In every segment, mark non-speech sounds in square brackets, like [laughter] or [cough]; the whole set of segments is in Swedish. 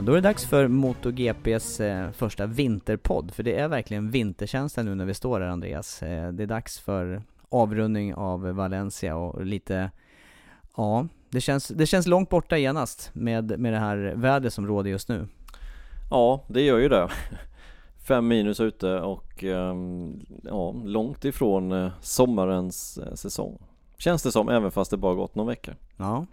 Ja, då är det dags för MotoGPs eh, första vinterpodd, för det är verkligen vinterkänsla nu när vi står här Andreas. Eh, det är dags för avrundning av Valencia och lite, ja, det känns, det känns långt borta genast med, med det här vädret som råder just nu. Ja, det gör ju det. [laughs] Fem minus ute och ehm, ja, långt ifrån eh, sommarens eh, säsong. Känns det som, även fast det bara gått någon vecka. Ja.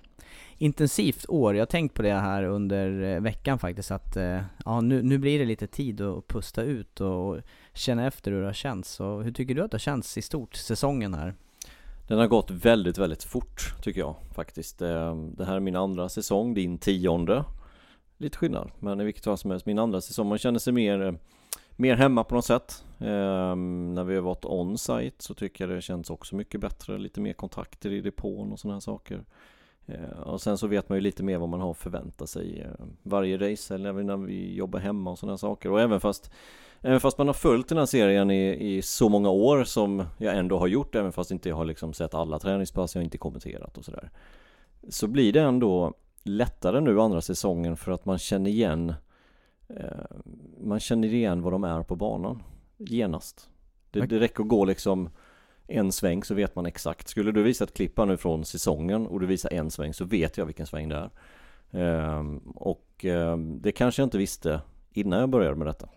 Intensivt år, jag har tänkt på det här under eh, veckan faktiskt att eh, ja, nu, nu blir det lite tid att pusta ut och känna efter hur det har känts. Så hur tycker du att det har känts i stort, säsongen här? Den har gått väldigt, väldigt fort tycker jag faktiskt. Eh, det här är min andra säsong, din tionde. Lite skillnad, men i vilket fall som helst min andra säsong. Man känner sig mer, mer hemma på något sätt. Ehm, när vi har varit on-site så tycker jag det känns också mycket bättre. Lite mer kontakter i depån och sådana här saker. Eh, Och sen så vet man ju lite mer vad man har att förvänta sig eh, varje race eller när vi jobbar hemma och sådana saker. Och även fast, även fast man har följt den här serien i, i så många år som jag ändå har gjort, även fast inte jag har liksom sett alla träningspass, jag har inte kommenterat och sådär. Så blir det ändå lättare nu andra säsongen för att man känner igen eh, Man känner igen vad de är på banan genast. Det, det räcker att gå liksom en sväng så vet man exakt. Skulle du visa ett klipp här nu från säsongen och du visar en sväng så vet jag vilken sväng det är. Ehm, och ehm, det kanske jag inte visste innan jag började med detta.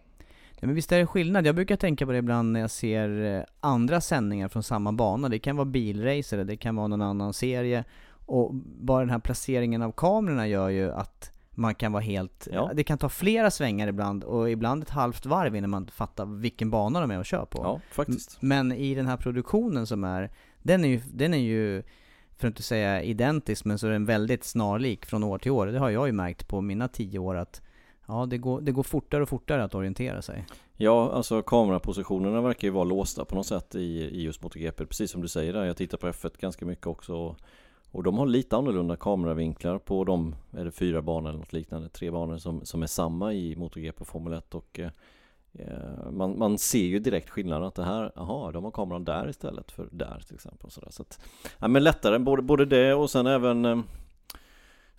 Ja, men visst är det skillnad? Jag brukar tänka på det ibland när jag ser eh, andra sändningar från samma bana. Det kan vara bilracer, det kan vara någon annan serie. Och bara den här placeringen av kamerorna gör ju att man kan vara helt... Ja. Det kan ta flera svängar ibland och ibland ett halvt varv innan man fattar vilken bana de är och kör på. Ja, faktiskt. Men i den här produktionen som är, den är ju, den är ju för att inte säga identisk, men så är den väldigt snarlik från år till år. Det har jag ju märkt på mina tio år att ja, det går, det går fortare och fortare att orientera sig. Ja, alltså kamerapositionerna verkar ju vara låsta på något sätt i, i just MotoGP. Precis som du säger där, jag tittar på F1 ganska mycket också. Och, de har lite annorlunda kameravinklar på de, är det fyra banor eller något liknande, tre banor som, som är samma i MotoGP och Formel 1 och eh, eh, man, man ser ju direkt skillnaden att det här, aha, de har kameran där istället för där till exempel. Och sådär. Så att, ja, men lättare, både, både det och sen även eh,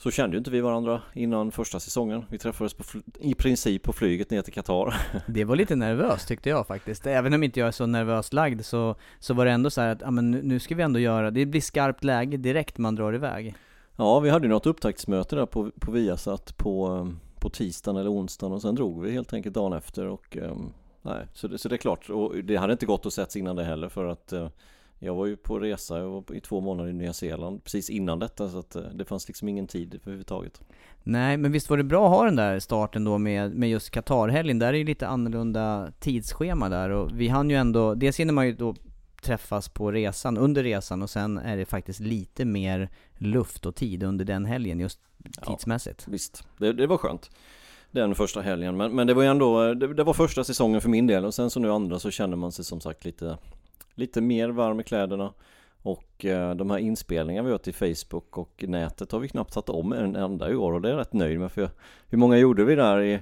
så kände ju inte vi varandra innan första säsongen. Vi träffades på, i princip på flyget ner till Qatar. [laughs] Det var lite nervöst tyckte jag faktiskt. Även om inte jag är så nervöst lagd så, så var det ändå så här att, ja men nu, ska vi ändå göra, det blir skarpt läge direkt man drar iväg. Ja, vi hade ju något upptaktsmöte där på, på Viasat på, på tisdagen eller onsdagen och sen drog vi helt enkelt dagen efter och eh, nej, så det, så det är klart och det hade inte gått att sätts innan det heller för att eh, jag var ju på resa, jag var i två månader i Nya Zeeland precis innan detta så att eh, det fanns liksom ingen tid överhuvudtaget. Nej, men visst var det bra att ha den där starten då med, med just Qatarhelgen, där är ju lite annorlunda tidsschema där och vi hann ju ändå, dels hinner man ju då träffas på resan, under resan och sen är det faktiskt lite mer luft och tid under den helgen just tidsmässigt. Visst, det, det var skönt. den första helgen. Men, men det var ju ändå, det, det, var första säsongen för min del och sen så nu andra så känner man sig som sagt lite, lite mer varm i kläderna. Och eh, de här inspelningarna vi har till Facebook och nätet har vi knappt satt om en enda i år och det är jag rätt nöjd med för hur många gjorde vi där i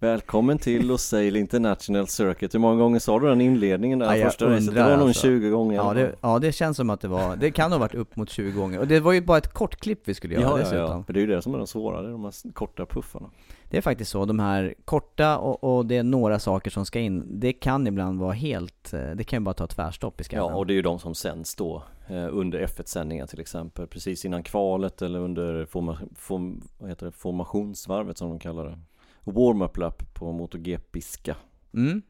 Välkommen till Losail International Circuit. Hur många gånger sa du den inledningen där ja, första racet? Det var nog alltså. 20 gånger ja det, ja det känns som att det var, det kan ha varit upp mot 20 gånger. Och det var ju bara ett kort klipp vi skulle göra ja, dessutom. Ja, ja, det är ju det som är de svåra, det är de här korta puffarna. Det är faktiskt så, de här korta och, och, det är några saker som ska in, det kan ibland vara helt, eh, det kan ju bara ta tvärstopp i skallen. Ja, och det är ju de som sänds då eh, under F1-sändningar till exempel, precis innan kvalet eller under forma, form, vad heter det, formationsvarvet som de kallar det warm-up lap på MotoGP-ska. Mm.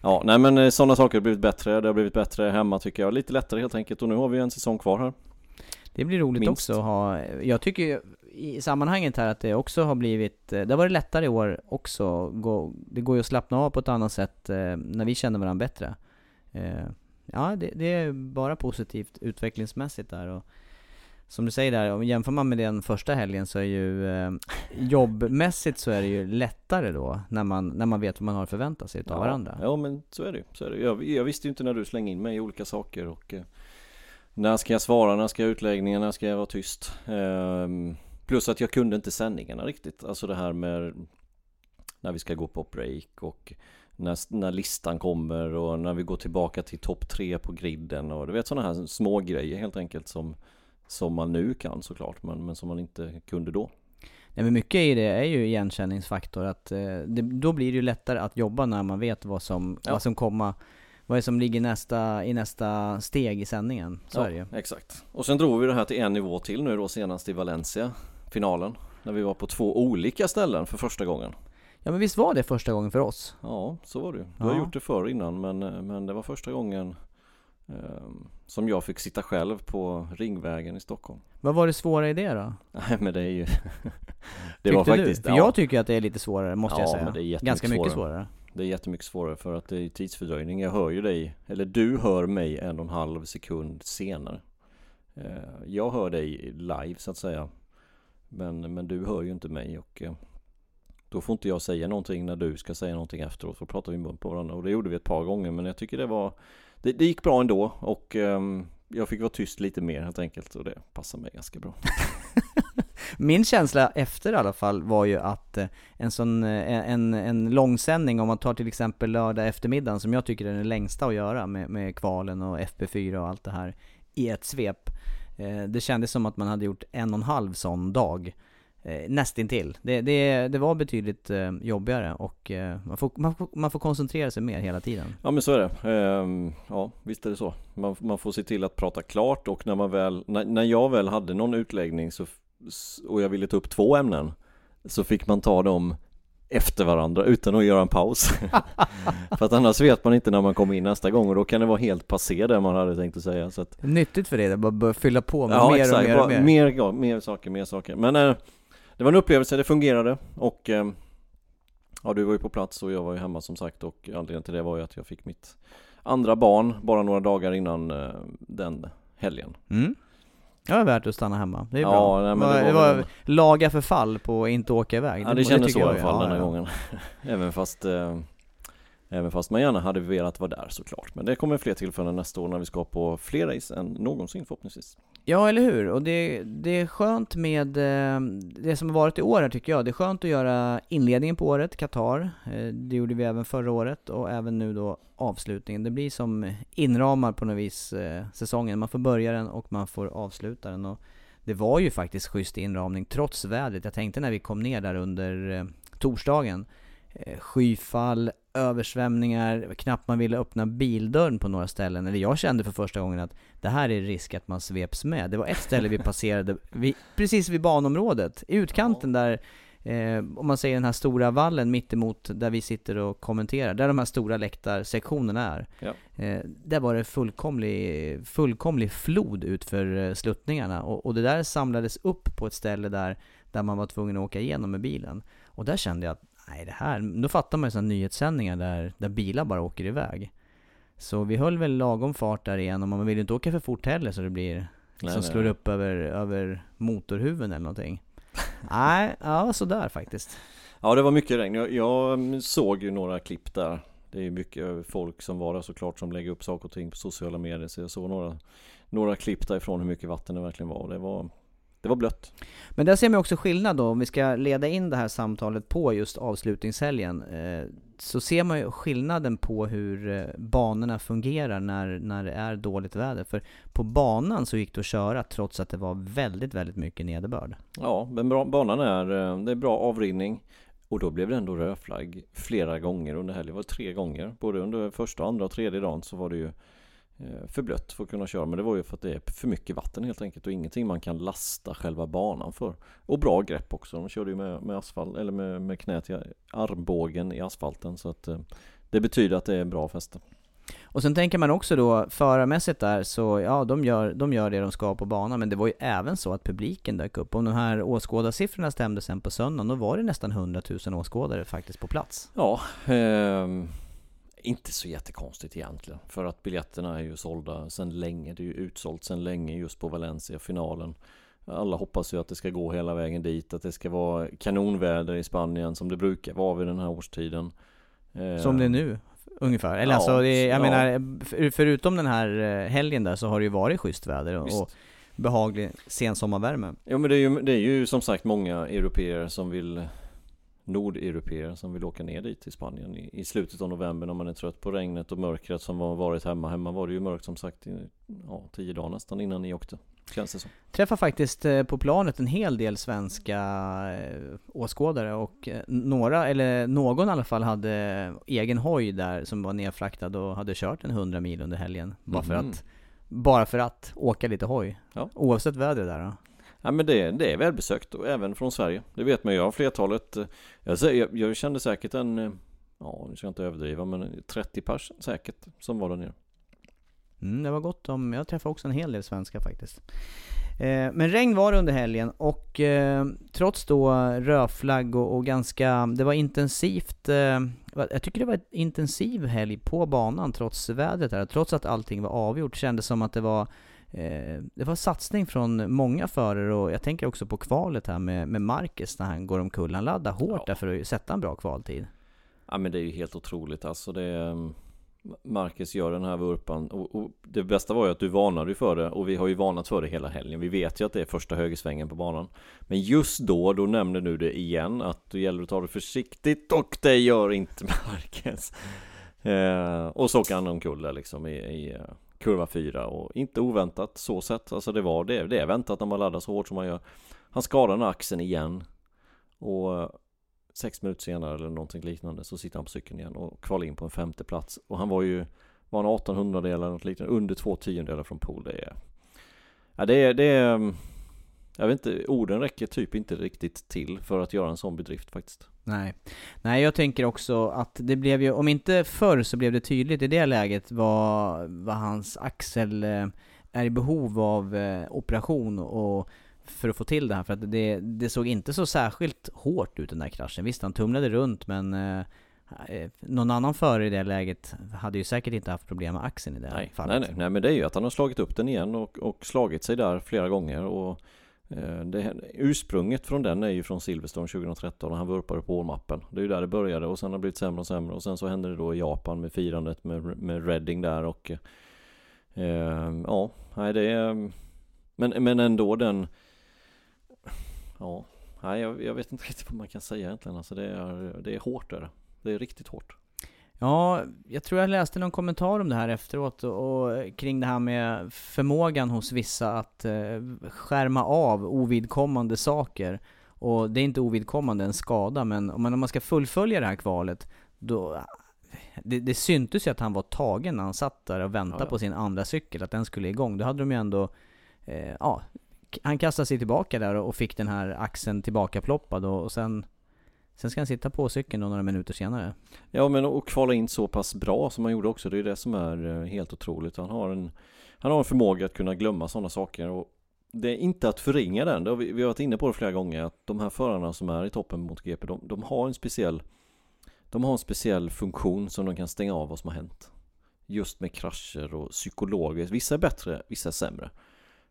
Ja, nej men eh, sådana saker har blivit bättre, det har blivit bättre hemma tycker jag, lite lättare helt enkelt och nu har vi en säsong kvar här. Det blir roligt Minst. också att ha, jag tycker i sammanhanget här att det också har blivit, eh, det har varit lättare i år också, det går ju att slappna av på ett annat sätt eh, när vi känner varandra bättre. Ja, det, det är bara positivt utvecklingsmässigt där och som du säger där, om jämför man med den första helgen så är ju eh, jobbmässigt så är det ju lättare då när man, när man vet vad man har att förvänta sig av ja, varandra. Ja men så är det så är det. Jag, jag visste ju inte när du slängde in mig i olika saker och eh, när ska jag svara, när ska jag utläggningen, när ska jag vara tyst? Eh, plus att jag kunde inte sändningarna riktigt, alltså det här med när vi ska gå på break och när, när listan kommer och när vi går tillbaka till topp tre på griden och du vet sådana här små grejer helt enkelt som som man nu kan såklart, men, men som man inte kunde då. Nej men mycket i det är ju igenkänningsfaktor, att eh, det, då blir det ju lättare att jobba när man vet vad som, ja. vad som komma vad är som ligger nästa, i nästa steg i sändningen, så ja, är det ju. exakt. Och sen drog vi det här till en nivå till nu då senast i Valencia, finalen. När vi var på två olika ställen för första gången. Ja men visst var det första gången för oss? Ja, så var det ju. Du ja. har gjort det förr innan men, men det var första gången som jag fick sitta själv på Ringvägen i Stockholm Vad var det svåra i det då? Nej men det är ju [laughs] Det var faktiskt du? För ja. jag tycker att det är lite svårare måste ja, jag säga men det är Ganska mycket svårare. Det är jättemycket svårare för att det är tidsfördröjning Jag hör ju dig, eller du hör mig en och en halv sekund senare ehm, Jag hör dig live så att säga Men, men du hör ju inte mig och eh, då får inte jag säga någonting när du ska säga någonting efteråt, för då pratar vi mun på varandra och det gjorde vi ett par gånger men jag tycker det var det, det gick bra ändå och um, jag fick vara tyst lite mer helt enkelt och det passade mig ganska bra. [laughs] Min känsla efter i alla fall var ju att eh, en sån, eh, en, en långsändning, om man tar till exempel lördag eftermiddagen som jag tycker är den längsta att göra med, med kvalen och FP4 och allt det här i ett svep. Eh, det kändes som att man hade gjort en och en halv sån dag eh, nästintill. Det, det, det var betydligt eh, jobbigare och eh, man, får, man, får, man får koncentrera sig mer hela tiden. Ja men så är det. Eh, ja visst är det så. Man, man får se till att prata klart och när man väl, när, när jag väl hade någon utläggning så, och jag ville ta upp två ämnen så fick man ta dem efter varandra utan att göra en paus. [laughs] för att annars vet man inte när man kommer in nästa gång och då kan det vara helt passé det man hade tänkt att säga. Så att... Nyttigt för dig, att bara fylla på med ja, mer, exakt. och mer och mer. mer, ja, mer saker, mer saker. Men äh, det var en upplevelse, det fungerade och eh, Ja du var ju på plats och jag var ju hemma som sagt och anledningen till det var ju att jag fick mitt andra barn bara några dagar innan eh, den helgen. Mm. Det var värt att stanna hemma, det är ja, bra. Nej, men det var, det var laga förfall på att inte åka iväg. Ja det, det kändes så i alla fall ja, den här ja. gången. [laughs] Även fast eh, Även fast man gärna hade velat vara där såklart. Men det kommer fler tillfällen nästa år när vi ska på fler race än någonsin förhoppningsvis. Ja, eller hur? Och det, det är skönt med eh, det som har varit i år här tycker jag. Det är skönt att göra inledningen på året, Qatar. Eh, det gjorde vi även förra året och även nu då avslutningen. Det blir som inramar på något vis eh, säsongen. Man får börja den och man får avsluta den. Och det var ju faktiskt schysst inramning trots vädret. Jag tänkte när vi kom ner där under torsdagen skyfall, översvämningar, knappt man ville öppna bildörren på några ställen. Eller jag kände för första gången att det här är risk att man sveps med. Det var ett ställe vi passerade, [laughs] vi, precis vid banområdet, i utkanten där Eh, om man säger den här stora vallen mittemot där vi sitter och kommenterar, där de här stora läktarsektionerna är. Ja. Eh, där var det fullkomlig, fullkomlig flod utför eh, sluttningarna och, och, det där samlades upp på ett ställe där, där man var tvungen att åka igenom med bilen. Och där kände jag att nej det här, då fattar man ju sådana nyhetssändningar där, där bilar bara åker iväg. Så vi höll väl lagom fart där igen och man vill ju inte åka för fort heller så det blir nej, som slår nej. upp över, över motorhuven eller någonting. nej, ja sådär faktiskt. Ja det var mycket regn. Jag, jag såg ju några klipp där. Det är mycket folk som var där såklart som lägger upp saker och ting på sociala medier. Så jag såg några, några klipp därifrån hur mycket vatten det verkligen var. Det var, det var blött. Men där ser man också skillnad då, om vi ska leda in det här samtalet på just avslutningshelgen. Eh, så ser man ju skillnaden på hur eh, banorna fungerar när, när det är dåligt väder. För på banan så gick det att köra trots att det var väldigt, väldigt mycket nederbörd. Ja, men banan är, eh, det är bra avrinning. Och då blev det ändå rödflagg flera gånger under helgen. Det var tre gånger. Både under första, andra och tredje dagen så var det ju för blött för att kunna köra. Men det var ju för att det är för mycket vatten helt enkelt och ingenting man kan lasta själva banan för. Och bra grepp också. De körde ju med, med asfalt eller med, med knät i armbågen i asfalten så att eh, det betyder att det är bra fäste. Och sen tänker man också då, förarmässigt där, så ja, de gör, de gör det de ska på banan, men det var ju även så att publiken dök upp. Om de här åskådarsiffrorna stämde sen på söndagen, då var det nästan 100 000 åskådare faktiskt på plats. Ja, eh, inte så jättekonstigt egentligen. För att biljetterna är ju sålda sedan länge. Det är ju utsålt sedan länge just på Valencia-finalen. Alla hoppas ju att det ska gå hela vägen dit, att det ska vara kanonväder i Spanien som det brukar vara vid den här årstiden. Som det är nu, ungefär. Eller Ja, alltså, det, jag ja. menar, för, förutom den här eh, helgen där så har det ju varit schysst väder och, och behaglig sensommarvärme. Ja men det är, ju, det är ju som sagt många europeer som vill Nordeuropeer som vill åka ner dit till Spanien i, i slutet av november när man är trött på regnet och mörkret som har varit hemma. Hemma var det ju mörkt som sagt i ja, tio dagar nästan innan ni åkte. Känns det som. Träffar faktiskt eh, på planet en hel del svenska eh, åskådare och eh, några, eller någon i alla fall hade egen hoj där som var nedfraktad och hade kört en 100 mil under helgen. Bara för Mhm. att, bara för att åka lite hoj. Ja. Oavsett vädret där då. Ja men det, det är välbesökt och även från Sverige. Det vet man ju. Jag har flertalet. Jag, jag, jag kände säkert en, eh, ja nu ska jag inte överdriva men 30 pers säkert som var där nere. Mm, det var gott om, jag träffade också en hel del svenskar faktiskt. Eh, men regn var det under helgen och eh, trots då rödflagg och, och ganska, det var intensivt, eh, jag tycker det var en intensiv helg på banan trots vädret här, trots att allting var avgjort. Kändes som att det var det var satsning från många förare och jag tänker också på kvalet här med, med Marcus när han går omkull. Han laddar hårt Ja. där för att sätta en bra kvaltid. Ja men det är ju helt otroligt alltså det är, Marcus gör den här vurpan och, och det bästa var ju att du varnade för det och vi har ju varnat för det hela helgen. Vi vet ju att det är första högersvängen på banan. Men just då, då nämner du det igen att det gäller att ta det försiktigt och det gör inte [laughs] Marcus. Eh, och så åker han omkull där liksom i, i eh, kurva 4 och inte oväntat så sett. Alltså det var det, det är väntat när man laddar så hårt som man gör. Han skadar den axeln igen och eh, sex minuter senare eller någonting liknande så sitter han på cykeln igen och kvalar in på en femte plats. Och han var ju, var han 1800 delar eller något liknande, under två tiondelar från pool. Det är, ja det är, det är, mm, jag vet inte, orden räcker typ inte riktigt till för att göra en sån bedrift faktiskt. Nej. Nej, jag tänker också att det blev ju, om inte förr så blev det tydligt i det läget vad, vad hans axel eh, är i behov av eh, operation och för att få till det här. För att det, det såg inte så särskilt hårt ut den där kraschen. Visst, han tumlade runt men eh, någon annan förare i det läget hade ju säkert inte haft problem med axeln i det Nej, fallet. nej, nej, nej, men det är ju att han har slagit upp den igen och, och slagit sig där flera gånger och Eh, det, ursprunget från den är ju från Silverstone 2013 och han vurpade på mappen. Det är ju där det började och sen har det blivit sämre och sämre och sen så hände det då i Japan med firandet med, med Redding där och eh, ja, nej det är men, men ändå den ja, nej jag, jag vet inte riktigt vad man kan säga egentligen alltså det är, det är hårt är det. Det är riktigt hårt. Ja, jag tror jag läste någon kommentar om det här efteråt och, och kring det här med förmågan hos vissa att eh, skärma av ovidkommande saker. Och det är inte ovidkommande en skada, men om man, om man ska fullfölja det här kvalet, då... Det, det syntes ju att han var tagen när han satt där och väntade Ja, ja. på sin andra cykel, att den skulle igång. Då hade de ju ändå... Eh, ja, han kastade sig tillbaka där och fick den här axeln tillbakaploppad och, och sen... Sen ska han sitta på cykeln då några minuter senare. Ja men och kvala in så pass bra som han gjorde också, det är det som är eh, helt otroligt. Han har en, han har en förmåga att kunna glömma sådana saker och det är inte att förringa den, det har vi, vi har varit inne på det flera gånger, att de här förarna som är i toppen mot GP, de, de har en speciell De har en speciell funktion som de kan stänga av vad som har hänt. Just med krascher och psykologiskt, vissa är bättre, vissa är sämre.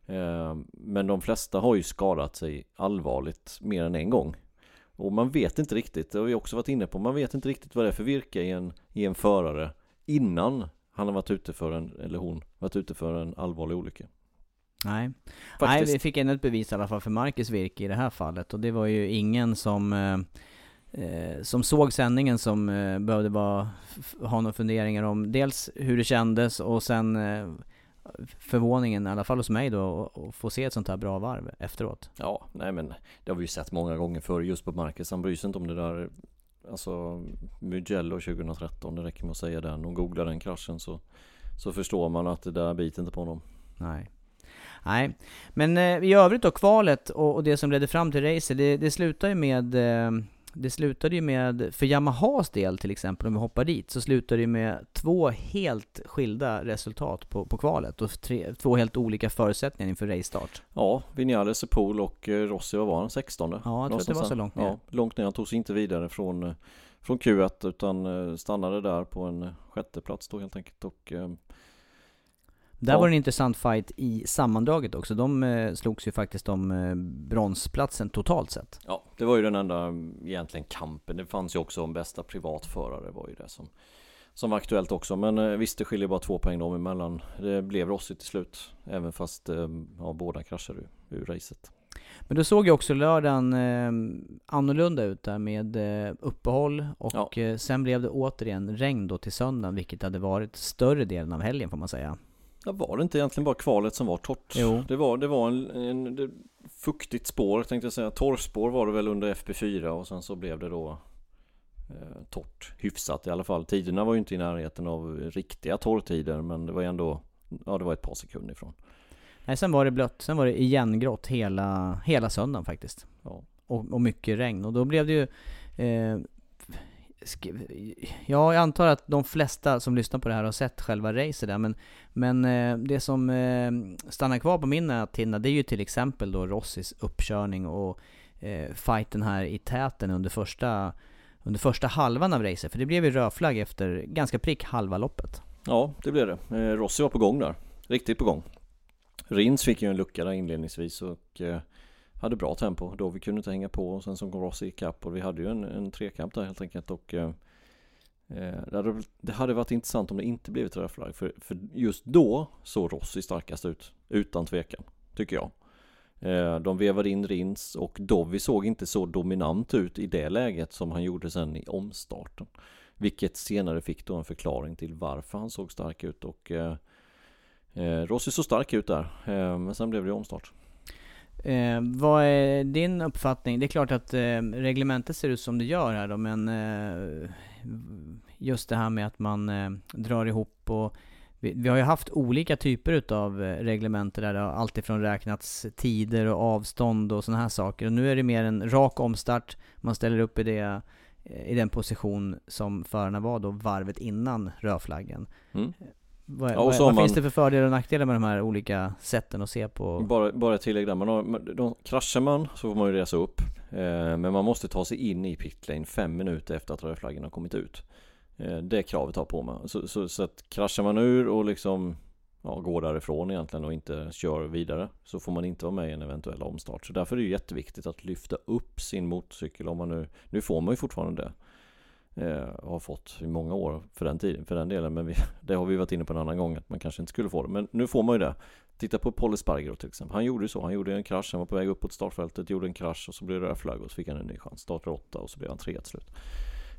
Eh, Men de flesta har ju skadat sig allvarligt mer än en gång. Och man vet inte riktigt, det har vi också varit inne på, man vet inte riktigt vad det är för virke i en, i en förare innan han har varit ute för en, eller hon, varit ute för en allvarlig olycka. Nej. Nej, vi fick ännu ett bevis i alla fall för Marcus Virke i det här fallet och det var ju ingen som eh, eh som såg sändningen som eh, behövde bara ha några funderingar om dels hur det kändes och sen eh, förvåningen, i alla fall hos mig då, att få se ett sånt här bra varv efteråt. Ja, nej men det har vi ju sett många gånger förr just på Marcus. Han bryr sig inte om det där Alltså Mugello 2013, det räcker med att säga den och googla den kraschen så Så förstår man att det där biter inte på honom Nej Nej, men eh, i övrigt då, kvalet och, och, det som ledde fram till racet, det, det slutar ju med eh, det slutade ju med, för Yamahas del till exempel, om vi hoppar dit, så slutade det med två helt skilda resultat på, på kvalet och tre, två helt olika förutsättningar inför racestart. Ja, Vinales är pool och eh, Rossi, vad var han? 16? Ja, jag tror att det var så långt ner. Ja, långt ner. Han tog sig inte vidare från, eh, från Q1 utan eh, stannade där på en sjätte plats då helt enkelt och där ja. var det en intressant fight i sammandraget också. De eh, slogs ju faktiskt om eh, bronsplatsen totalt sett. Ja, det var ju den enda egentligen kampen. Det fanns ju också om bästa privatförare var ju det som, som var aktuellt också. Men eh, visst, det skiljer bara två poäng dem emellan. Det blev Rossi till slut. Även fast eh, ja, båda kraschade ur, ur racet. Men då såg ju också lördagen eh, annorlunda ut där med eh, uppehåll och ja. eh, sen blev det återigen regn då till söndagen vilket hade varit större delen av helgen får man säga. Ja, var det inte egentligen bara kvalet som var torrt? Jo. Det var, det var en, en det, fuktigt spår tänkte jag säga. Torrspår var det väl under FP4 och sen så blev det då eh, torrt hyfsat i alla fall. Tiderna var ju inte i närheten av riktiga torrtider men det var ju ändå, ja det var ett par sekunder ifrån. Nej, sen var det blött. Sen var det igengrått hela, hela söndagen faktiskt. Ja. Och, och mycket regn. Och då blev det ju eh, Ja, jag antar att de flesta som lyssnar på det här har sett själva racet där, men, men eh, det som eh, stannar kvar på min näthinna, det är ju till exempel då Rossis uppkörning och eh, fighten här i täten under första, under första halvan av racet, för det blev ju rödflagg efter ganska prick halva loppet. Ja, det blev det. Rossi var på gång där, riktigt på gång. Rins fick ju en lucka där inledningsvis och eh, hade bra tempo då vi kunde inte hänga på och sen så kom Rossi ikapp och vi hade ju en, en trekamp där helt enkelt och eh, eh det, hade, det hade varit intressant om det inte blivit rödflagg för, för just då såg Rossi starkast ut utan tvekan tycker jag. Eh, de vevade in Rins och Dovi såg inte så dominant ut i det läget som han gjorde sen i omstarten. Vilket senare fick då en förklaring till varför han såg stark ut och eh, eh Rossi såg stark ut där eh, men sen blev det omstart. Eh, vad är din uppfattning? Det är klart att eh, reglementet ser ut som det gör här då, men eh, just det här med att man eh, drar ihop och vi, vi, har ju haft olika typer utav eh, reglementer där det har alltifrån räknats tider och avstånd och sådana här saker. Och nu är det mer en rak omstart, man ställer upp i, det, eh, i den position som förarna var då varvet innan rödflaggen. Mm. Vad, ja, vad, vad man, finns det för fördelar och nackdelar med de här olika sätten att se på? Bara, bara ett tillägg där, man har, de, kraschar man så får man ju resa upp eh, Men man måste ta sig in i pitlane fem minuter efter att rödflaggen har kommit ut. Eh, Det kravet har på mig så, så, så, att kraschar man ur och liksom ja, går därifrån egentligen och inte kör vidare Så får man inte vara med i en eventuell omstart. Så därför är det jätteviktigt att lyfta upp sin motorcykel om man nu Nu får man ju fortfarande det Eh, har fått i många år för den tiden, för den delen. Men vi, [laughs] det har vi varit inne på en annan gång att man kanske inte skulle få det. Men nu får man ju det. Titta på Paul Spargero till exempel. Han gjorde ju så. Han gjorde en krasch, han var på väg uppåt startfältet, gjorde en krasch och så blev det röd flagg och så fick han en ny chans. Startade åtta och så blev han trea till slut.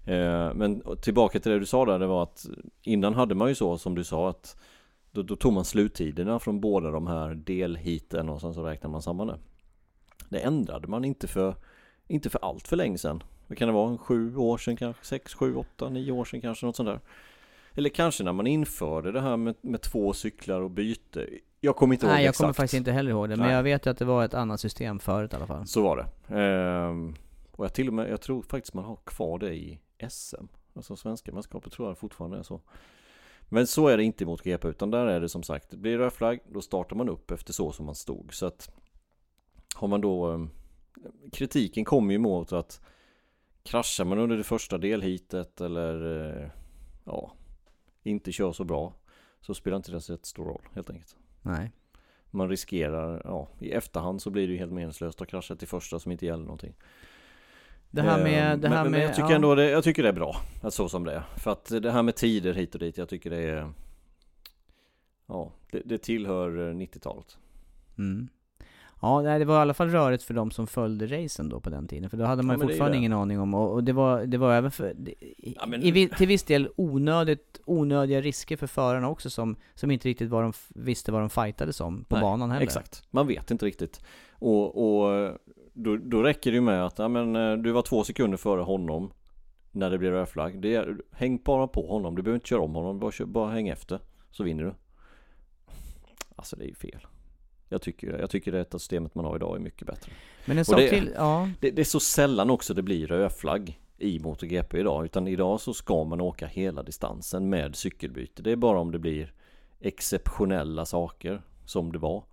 Eh, men tillbaka till det du sa där, det var att innan hade man ju så som du sa att då, då tog man sluttiderna från båda de här delhiten och sen så räknade man samman det. Det ändrade man inte för, inte för allt för länge sedan. Vad kan det vara? Sju år sedan kanske? Sex, sju, åtta, nio år sedan kanske? Något sånt där. Eller kanske när man införde det här med, med två cyklar och byte. Jag kommer inte ihåg Nej, jag exakt. kommer faktiskt inte heller ihåg det. Men jag vet ju att det var ett annat system förut i alla fall. Så var det. Ehm, och jag till och med, jag tror faktiskt man har kvar det i SM. Alltså svenska mästerskapet tror jag fortfarande är så. Men så är det inte mot GP utan där är det som sagt, blir det röd flagg då startar man upp efter så som man stod. Så att har man då ehm, Kritiken kommer ju mot att kraschar man under det första delhitet eller eh, ja, inte kör så bra så spelar inte det så stor roll helt enkelt. Nej. Man riskerar, ja, i efterhand så blir det ju helt meningslöst att krascha till första som inte gäller någonting. Det här med, Eh, det här men med, jag tycker ja. ändå det, jag tycker det är bra, att så som det är. För att det här med tider hit och dit, jag tycker det är Ja, det, det tillhör eh, 90-talet. Mm. Ja, nej, det var i alla fall rörigt för de som följde racen då på den tiden, för då hade man Ja, ju fortfarande ingen aning om, och, och det var, det var även för, det, Ja, men- i, till viss del onödigt, onödiga risker för förarna också som, som inte riktigt vad de, visste vad de fightades om på Nej, banan heller. Exakt, man vet inte riktigt. Och, och då, då räcker det ju med att, ja men eh, du var två sekunder före honom när det blir rödflagg. Det är, häng bara på honom, du behöver inte köra om honom, bara, bara häng efter så vinner du. Alltså det är ju fel. Jag tycker, jag tycker det att systemet man har idag är mycket bättre. Men en sak det- till, ja. Det, det är så sällan också det blir rödflagg i MotoGP idag, utan idag så ska man åka hela distansen med cykelbyte. Det är bara om det blir exceptionella saker som det var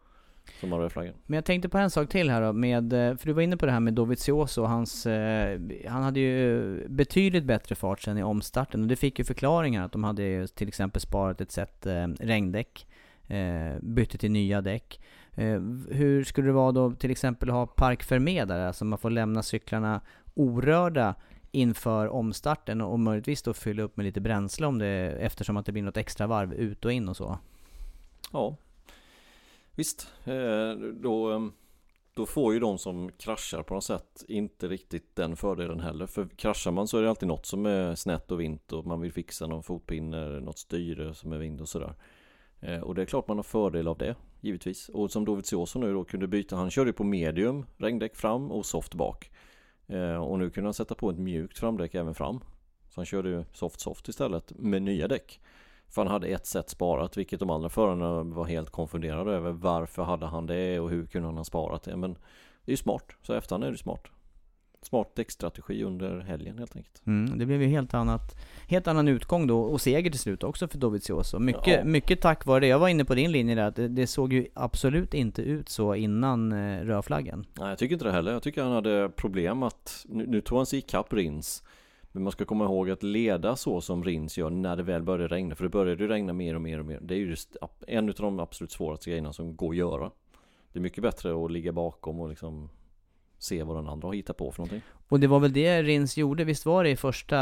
som har rödflaggen. Men jag tänkte på en sak till här då, med, eh, för du var inne på det här med Dovizioso, hans, eh, han hade ju betydligt bättre fart sen i omstarten och det fick ju förklaringar att de hade till exempel sparat ett set eh, regndäck, eh, bytte till nya däck. Eh, hur skulle det vara då till exempel att ha parkförmedlare? Alltså man får lämna cyklarna orörda inför omstarten och möjligtvis då fylla upp med lite bränsle om det, eftersom att det blir något extra varv ut och in och så. Ja, visst. Eh, då, då får ju de som kraschar på något sätt inte riktigt den fördelen heller. För kraschar man så är det alltid något som är snett och vint och man vill fixa någon fotpinne, något styre som är vind och sådär. Eh, och det är klart man har fördel av det, givetvis. Och som Dovizioso nu då kunde byta, han körde på medium regndäck fram och soft bak. Eh, Och nu kunde han sätta på ett mjukt framdäck även fram. Så han körde ju soft soft istället med nya däck. För han hade ett set sparat, vilket de andra förarna var helt konfunderade över. Varför hade han det och hur kunde han ha sparat det? Men det är ju smart, så efter efterhand är det smart. Smart däckstrategi under helgen helt enkelt. Mm, det blev ju helt annat, helt annan utgång då och seger till slut också för Dovizioso. Mycket, Ja. mycket tack vare det. Jag var inne på din linje där, att det, det såg ju absolut inte ut så innan eh, rödflaggen. Nej, jag tycker inte det heller. Jag tycker han hade problem att, nu, nu tog han sig ikapp Rins. Men man ska komma ihåg att leda så som Rins gör när det väl börjar regna. För det började ju regna mer och mer och mer. Det är ju just en av de absolut svåraste grejerna som går att göra. Det är mycket bättre att ligga bakom och liksom se vad den andra har hittat på för någonting. Och det var väl det Rins gjorde, visst var det i första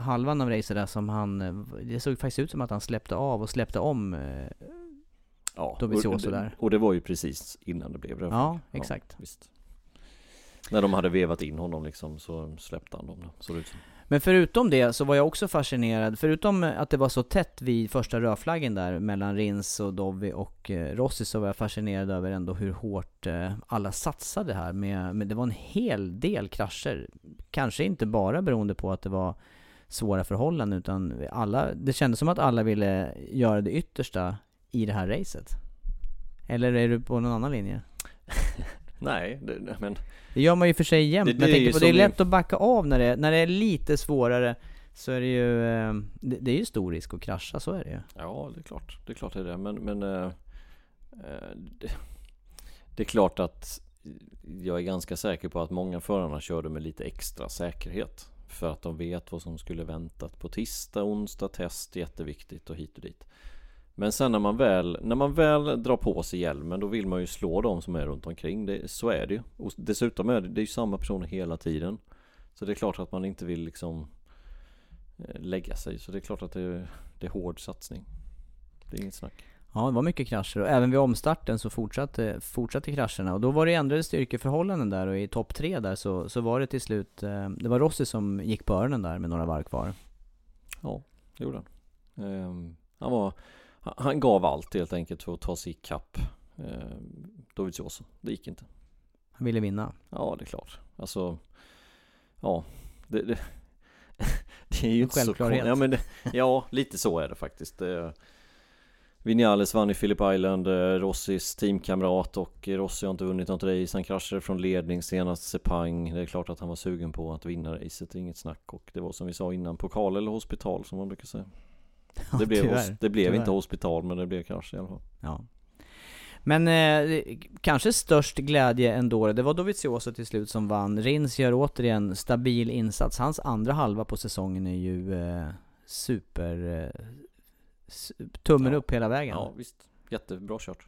halvan av racet där som han, det såg faktiskt ut som att han släppte av och släppte om. eh, Ja, och, där. och det var ju precis innan det blev rödflagg. Ja, exakt. visst. När de hade vevat in honom liksom så släppte han dem då, såg det ut som. Men förutom det så var jag också fascinerad, förutom att det var så tätt vid första rödflaggen där mellan Rins och Dovi och eh, Rossi så var jag fascinerad över ändå hur hårt eh, alla satsade här med, med, det var en hel del krascher. Kanske inte bara beroende på att det var svåra förhållanden utan alla, det kändes som att alla ville göra det yttersta i det här racet. Eller är du på någon annan linje? [laughs] Nej, det, det- men det gör man ju för sig jämt, men jag tänker på det är lätt att backa av när det, när det är lite svårare så är det ju, eh, det, det är ju stor risk att krascha, så är det ju. ja, det är klart. Det är klart det är det. Men, men eh, det, det är klart att jag är ganska säker på att många förarna körde med lite extra säkerhet. För att de vet vad som skulle väntat på tisdag, onsdag, test, jätteviktigt och hit och dit. Men sen när man väl, när man väl drar på sig hjälmen då vill man ju slå de som är runt omkring. Det, så är det ju. Och dessutom är det, det är ju samma personer hela tiden. Så det är klart att man inte vill liksom eh, lägga sig. Så det är klart att det, det är hård satsning. Det är inget snack. Ja, det var mycket krascher och även vid omstarten så fortsatte, fortsatte krascherna och då var det ändrade styrkeförhållanden där och i topp tre där så, så var det till slut, eh, det var Rossi som gick på öronen där med några varv kvar. Ja, det gjorde han. Ehm, han, var, han, gav allt helt enkelt för att ta sig ikapp ehm, Dovizioso. Det gick inte. Han ville vinna. Ja, det är klart. Alltså, ja, det, det, [laughs] det är ju inte så Självklarhet. kon- ja, men det, ja, lite så är det faktiskt. Det, Vinales vann i Phillip Island, eh, Rossis teamkamrat och Rossi har inte vunnit något race. Han kraschade från ledning senast Sepang. Det är klart att han var sugen på att vinna racet, inget snack. Och det var som vi sa innan, pokal eller hospital som man brukar säga. Det blev, tyvärr, det blev tyvärr. inte hospital men det blev krasch i alla fall. Ja. Men eh, kanske störst glädje ändå, det var Dovizioso till slut som vann. Rins gör återigen stabil insats. Hans andra halva på säsongen är ju eh, super... Eh, tummen Ja. upp hela vägen. Ja visst, jättebra kört.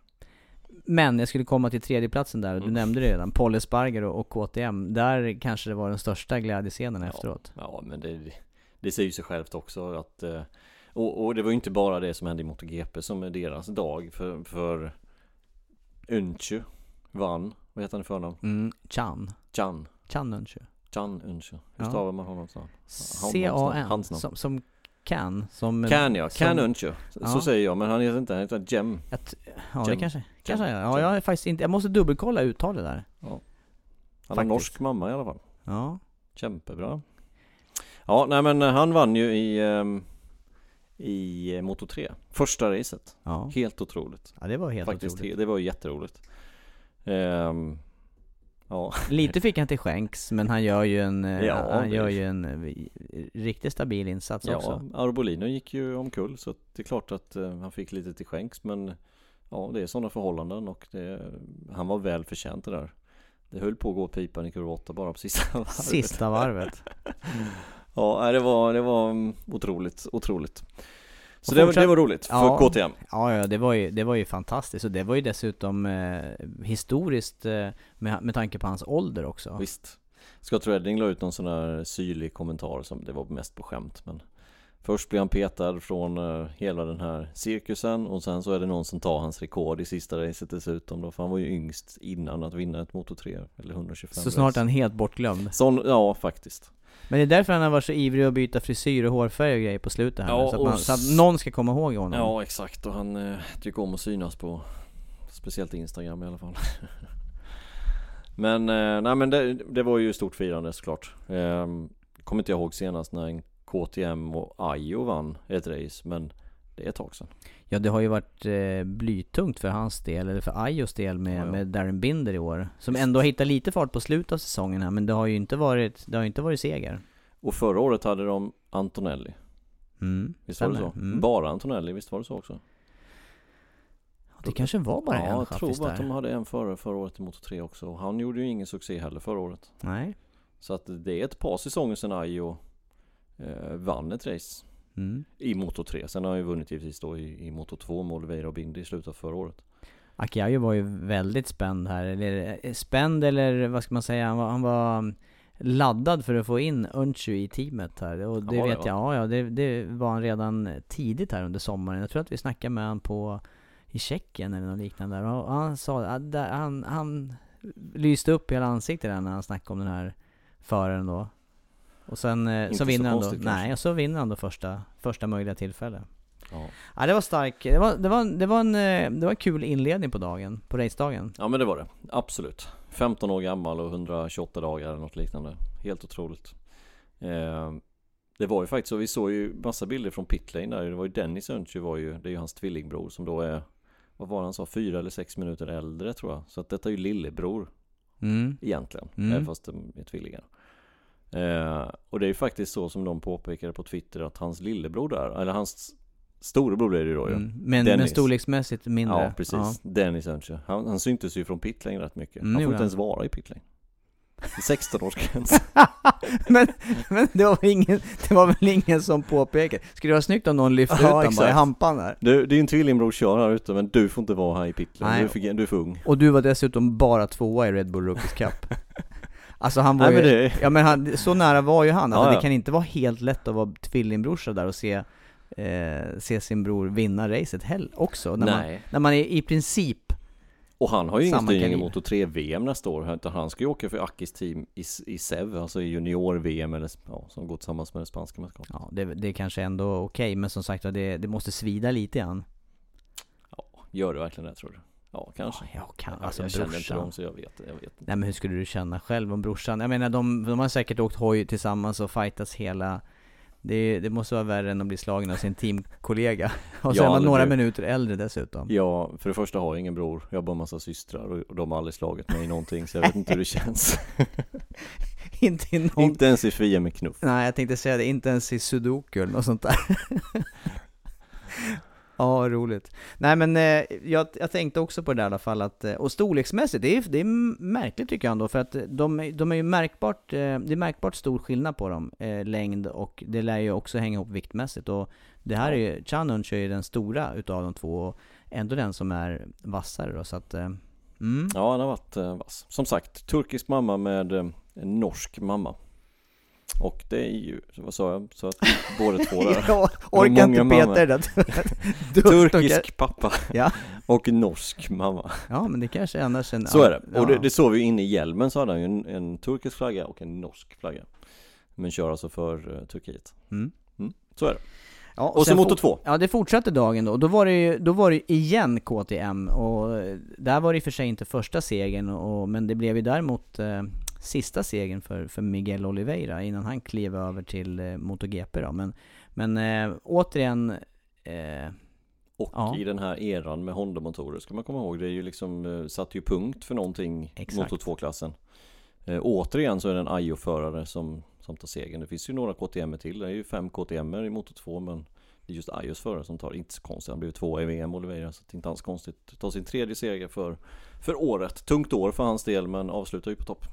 Men jag skulle komma till tredjeplatsen där, du Mm. nämnde det redan, Paul Espargaro och KTM. Där kanske det var den största glädjescenen efteråt. Ja, men det, det säger ju sig självt också att eh, och, och det var ju inte bara det som hände i MotoGP som är deras dag för, för Önchu vann, vad heter han i förnamn? Mm, Chan. Chan, Chan Önchu. Chan Önchu. Hur Ja. stavar man honom? C-A-N. Som, som Can. Som, Can ja, Can som- Önchu. Så Ja. säger jag, men han heter inte, han heter Jem. Ett, ja, det Cem. kanske, kanske Cem. är. Ja, jag är faktiskt inte, jag måste dubbelkolla uttalet där. Han har norsk mamma i alla fall. Ja. Kämpebra. Ja, nej men han vann ju i, ehm, i eh, Moto 3. Första racet. Ja. Helt otroligt. ja, det var helt Faktiskt, otroligt. det var jätteroligt. Ehm, ja, [laughs] Lite fick han till skänks, men han gör ju en, eh, Ja, han det- gör ju en eh, riktigt stabil insats ja också. Arbolino gick ju omkull så det är klart att han fick lite till skänks men Ja, det är sådana förhållanden och det, han var väl förtjänt det där. Det höll på att gå pipan i kurva 8 bara på sista [laughs] varvet. Sista varvet. [laughs] Ja, det var, det var otroligt, otroligt. Så det, var- fortsatt- det var roligt för Ja. KTM. Ja, ja det, var ju, det var ju fantastiskt. Och det var ju dessutom eh, historiskt eh, med, med tanke på hans ålder också. Visst. Scott Redding la ut någon sån här syrlig kommentar som det var mest på skämt men Först blir han petad från eh, hela den här cirkusen och sen så är det någon som tar hans rekord i sista racet dessutom då för han var ju yngst innan att vinna ett Moto 3 eller 125 Så snart race. är han helt bortglömd. Sån, ja faktiskt. Men det är därför han har varit så ivrig att byta frisyr och hårfärg och grejer på slutet här Ja, nu, så, att man, så att någon ska komma ihåg honom. Ja exakt och han eh, tycker om att synas på Speciellt Instagram i alla fall [laughs] Men, eh, nej men det, det var ju stort firande såklart eh, Kommer inte jag ihåg senast när en KTM och Ajo vann ett race men det är ett tag sedan Ja det har ju varit eh, blytungt för hans del, eller för Ajos del med, Ja, ja. med Darren Binder i år. Som ändå har hittat lite fart på slutet av säsongen här, men det har ju inte varit, det har ju inte varit seger. Och förra året hade de Antonelli Mm, Visst var det stämmer. så? Mm. Bara Antonelli, visst var det så också? Det kanske var bara ja, en jag tror bara att de hade en förra, förra året i Moto 3 också och han gjorde ju ingen succé heller förra året Nej. Så att det är ett par säsonger sedan Ajo eh, vann ett race Mm. I Moto 3, sen har han ju vunnit givetvis då i, i Moto 2 med Oliveira och Bindi i slutet av förra året Akiayo var ju väldigt spänd här, eller eh, spänd eller vad ska man säga, han var, han var mm, laddad för att få in Unchu i teamet här. Och det Ja, vet ja. jag, ja, ja det, det var han redan tidigt här under sommaren. Jag tror att vi snackade med honom på i Tjeckien eller något liknande. Och han sa, han, han lyste upp hela ansiktet där när han snackade om den här föraren då. Och sen eh, Inte så så vinner han då, kanske. nej, och så vinner han då första, första möjliga tillfälle. ja. Ja det var stark, det var, det var, det var en, eh, det var en kul inledning på dagen, på racedagen. ja men det var det, absolut 15 år gammal och 128 dagar eller något liknande Helt otroligt eh, Det var ju faktiskt så, vi såg ju massa bilder från pitlane där Det var ju Dennis Öntje var ju, det är ju hans tvillingbror som då är Vad var han sa, fyra eller sex minuter äldre tror jag Så att detta är ju lillebror Mm. egentligen, Mm. fast de är tvillingar. Eh, och det är ju faktiskt så som de påpekade på Twitter att hans lillebror där, eller hans storebror blir det ju då ju. Mm. Men, men storleksmässigt mindre. Ja, precis. Dennis Önche. Han, han syntes ju från pitlane rätt mycket. Mm, han får inte han. ens vara i pitlane. 16-årsgräns. [laughs] men, men det var väl ingen, det var väl ingen som påpekade. Skulle det vara snyggt om någon lyfte Ja, ut honom bara i hampan där? Du, din tvillingbror kör här ute men du får inte vara här i pitlane. Du, är för, du är för ung. Och du var dessutom bara tvåa i Red Bull Rookies Cup. Alltså han var Nej, ju, ja men han, så nära var ju han. Alltså Ja, ja. det kan inte vara helt lätt att vara tvillingbrorsa där och se, eh, se sin bror vinna racet heller också. När man, nej. när man är i princip, Och han har ju ingen styrning i kaliber. Moto 3-VM nästa år. Utan han ska ju åka för Akis team i, i SEV, alltså i junior-VM eller ja, som går tillsammans med det spanska mästerskapet. ja det, det är kanske ändå okej, men som sagt det, det måste svida lite grann. Ja, gör det verkligen det tror du? Ja, kanske. Ja, jag kan, Ja, alltså jag känner inte brorsan. dem så jag vet, jag vet inte. Nej men hur skulle du känna själv om brorsan? Jag menar de, de har säkert åkt hoj tillsammans och fightats hela det, det måste vara värre än att bli slagen av sin teamkollega. [laughs] Och så Ja, är man några blir- minuter äldre dessutom. Ja, för det första har jag ingen bror. Jag har bara massa systrar och, och de har aldrig slagit mig i någonting så jag vet inte hur det [laughs] känns. [laughs] inte i någon... inte ens i Fia med knuff. Nej jag tänkte säga det, inte ens i sudoku eller något sånt där. Ja, roligt. Nej men eh, jag, jag tänkte också på det där i alla fall att, eh, och storleksmässigt, det är, det är märkligt tycker jag ändå för att de, är- de är ju märkbart, eh, det är märkbart stor skillnad på dem, eh, längd och det lär ju också hänga ihop viktmässigt och det här är ju, Chanunch är ju den stora utav de två och ändå den som är vassare då så att eh, mm. Ja, han har varit eh, vass. Som sagt, turkisk mamma med norsk mamma. Och det är ju, vad sa jag? Så att båda två [laughs] där. Jag orkar inte peta i det Turkisk pappa Ja. och norsk mamma. ja men det kanske är annars en Så är det. Och det, ja. det såg vi ju inne i hjälmen så hade han ju en, en turkisk flagga och en norsk flagga. Men kör alltså för eh, Turkiet. Mm. Mm. Så är det. Ja, Och så sen motor for- 2. Ja det fortsatte dagen då, då var det ju, då var det igen KTM och där var det i och för sig inte första segern och, men det blev ju däremot eh, sista segern för, för Miguel Oliveira innan han klev över till eh, MotoGP då men, men eh, återigen eh, Och Ja. i den här eran med Honda-motorer ska man komma ihåg, det är ju liksom, eh, satt ju punkt för någonting Exakt. Motor 2-klassen. Eh, återigen så är det en Ajo-förare som, som tar segern. Det finns ju några KTM till, det är ju fem KTM i Motor 2 men det är just Ajos förare som tar, inte så konstigt, han blev ju två i VM Oliveira så det är inte alls konstigt. Tar sin tredje seger för, för året. Tungt år för hans del men avslutar ju på topp.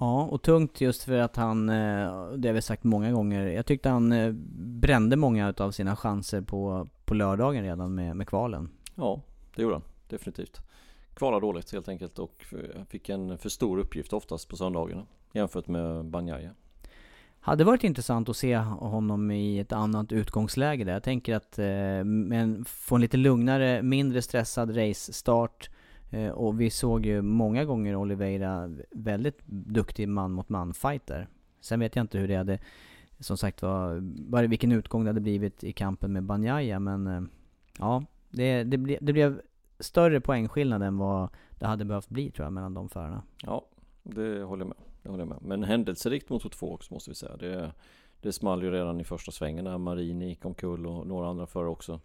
Ja, och tungt just för att han, eh, det har vi sagt många gånger, jag tyckte han eh, brände många av sina chanser på, på lördagen redan med, med kvalen. Ja, det gjorde han. Definitivt. Kvalade dåligt helt enkelt och fick en för stor uppgift oftast på söndagarna jämfört med Banjaya. Hade varit intressant att se honom i ett annat utgångsläge där. Jag tänker att eh, men få en lite lugnare, mindre stressad race-start. Eh, och vi såg ju många gånger Oliveira väldigt duktig man mot man fighter. Sen vet jag inte hur det hade, som sagt var, bara vilken utgång det hade blivit i kampen med Banjaya men eh, ja, det, det, ble, det blev större poängskillnad än vad det hade behövt bli tror jag mellan de förarna. Ja, det håller jag med. Det håller jag med. Men händelserikt motor 2 också måste vi säga. Det, det small ju redan i första svängen där Marini gick omkull och några andra förare också.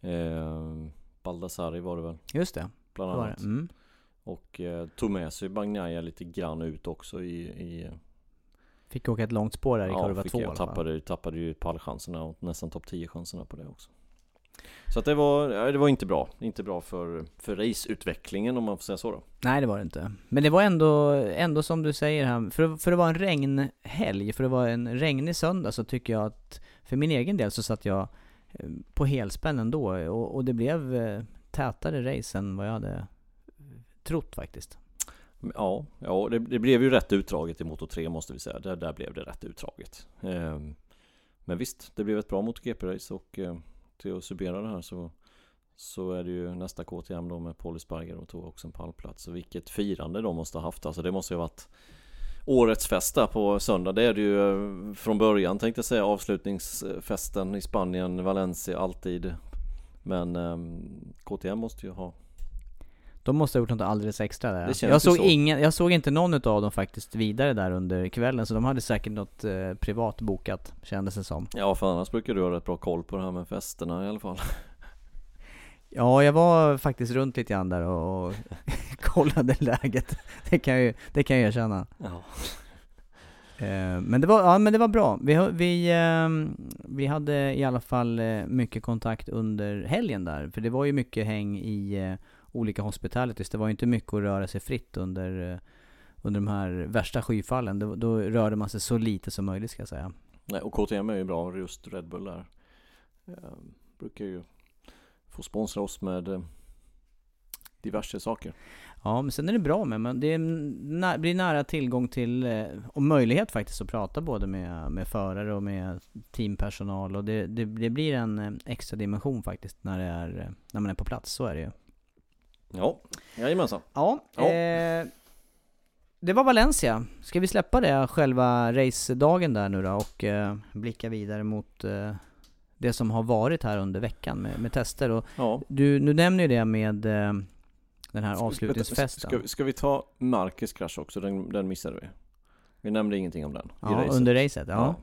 Eh, Baldassari var det väl Just det, bland det var annat. det. Mm. Och eh, tog med sig Bagnaia lite grann ut också i, i Fick åka ett långt spår där i kurva fick 2 i jag, tappade, tappade ju pallchanserna och nästan topp 10 chanserna på det också. Så att det var, ja, det var inte bra. Inte bra för, för raceutvecklingen om man får säga så då. Nej det var det inte. Men det var ändå, ändå som du säger här, för, för att vara en regnhelg, för att vara en regnig söndag så tycker jag att för min egen del så satt jag eh, på helspänn ändå och, och det blev eh, tätare race än vad jag hade trott faktiskt. Ja, ja det, det blev ju rätt utdraget i Moto 3 måste vi säga. Där, där blev det rätt utdraget. Eh, men visst, det blev ett bra MotoGP-race och eh, till att summera det här så så är det ju nästa KTM då med Paul Sparger och tog också en pallplats. Så vilket firande de måste ha haft. Alltså det måste ju ha varit årets fest där på söndag. Det är det ju eh, från början tänkte jag säga avslutningsfesten i Spanien, Valencia alltid. Men ehm, KTM måste ju ha De måste ha gjort något alldeles extra där. Jag, såg så. ingen, jag såg inte någon av dem faktiskt vidare där under kvällen, så de hade säkert något eh, privat bokat, kändes det som. Ja för annars brukar du ha rätt bra koll på det här med festerna i alla fall. [laughs] Ja, jag var faktiskt runt lite grann där och, och [laughs] kollade läget. Det kan jag ju, det kan jag erkänna. Ja. Eh, men det var, ja men det var bra. Vi, vi, ehm, vi hade i alla fall eh, mycket kontakt under helgen där. För det var ju mycket häng i eh, olika hospitalities. Det var ju inte mycket att röra sig fritt under, eh, under de här värsta skyfallen. Då, då rörde man sig så lite som möjligt ska jag säga. Nej, och KTM är ju bra, just Red Bull där. Jag brukar ju få sponsra oss med eh, diverse saker. Ja, men sen är det bra med, men det nä, blir nära tillgång till, eh, och möjlighet faktiskt att prata både med, med förare och med teampersonal och det, det, det blir en eh, extra dimension faktiskt när det är, eh, när man är på plats, så är det ju. Ja, jajamensan. Ja, Ja. Eh, det var Valencia. Ska vi släppa det, själva racedagen där nu då och eh, blicka vidare mot eh, det som har varit här under veckan med, med tester och Ja. du, du nämner ju det med den här avslutningsfesten. Ska, ska vi ta Marcus krasch också? Den, den missade vi. Vi nämnde ingenting om den ja, racet. under racet, ja.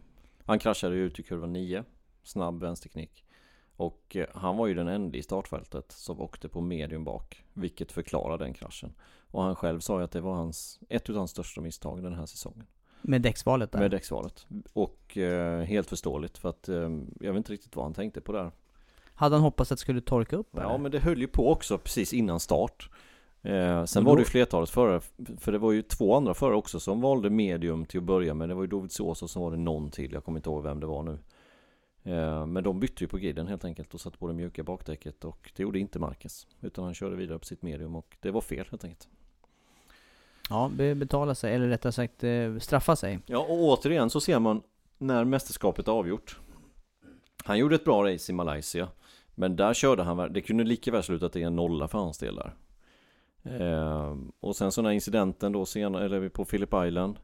Han kraschade ju ut i kurva 9 Snabb vänsterknick Och eh, han var ju den enda i startfältet som åkte på medium bak Vilket förklarar den kraschen Och han själv sa ju att det var hans, ett av hans största misstag den här säsongen Med däcksvalet där. Med däcksvalet Och eh, helt förståeligt för att eh, jag vet inte riktigt vad han tänkte på där Hade han hoppats att det skulle torka upp eller? Ja men det höll ju på också precis innan start eh, Sen Och var det ju flertalet förare För det var ju två andra förare också som valde medium till att börja med Det var ju David Sosa som var det någon till Jag kommer inte ihåg vem det var nu Eh, men de bytte ju på griden helt enkelt och satte på det mjuka bakdäcket och det gjorde inte Marcus. Utan han körde vidare på sitt medium och det var fel helt enkelt. Ja, be- betala sig, eller rättare sagt eh, straffa sig. Ja, och återigen så ser man när mästerskapet är avgjort. Han gjorde ett bra race i Malaysia. Men där körde han, det kunde lika väl slutat i en nolla för hans del där. Eh, och sen så den här incidenten då senare, eller på Phillip Island.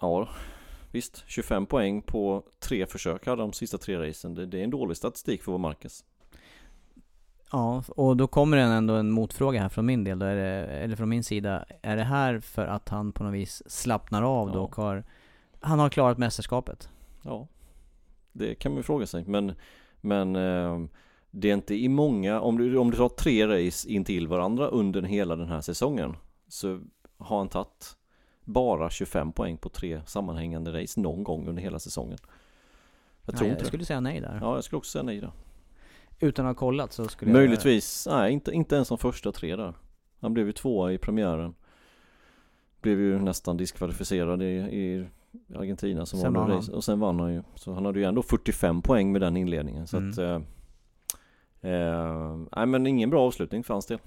Ja, visst. 25 poäng på tre försök hade de sista tre racen. Det, det är en dålig statistik för vår Marcus. Ja, och då kommer det ändå en motfråga här från min del då, det, eller från min sida. Är det här för att han på något vis slappnar av då Ja. och har, han har klarat mästerskapet? Ja, det kan man ju fråga sig. Men, men eh, det är inte i många, om du, om du tar tre race in till varandra under hela den här säsongen så har han tagit bara 25 poäng på tre sammanhängande race någon gång under hela säsongen. Jag tror Nej, inte jag skulle säga nej där. Ja, jag skulle också säga nej där. Utan att ha kollat så skulle Möjligtvis, nej inte, inte ens de första tre där. Han blev ju tvåa i premiären. Blev ju nästan diskvalificerad i, i Argentina som Sen var vann några han. race. Och sen vann han ju. Så han hade ju ändå 45 poäng med den inledningen. Så Mm. att, eh, eh, nej men ingen bra avslutning för hans del.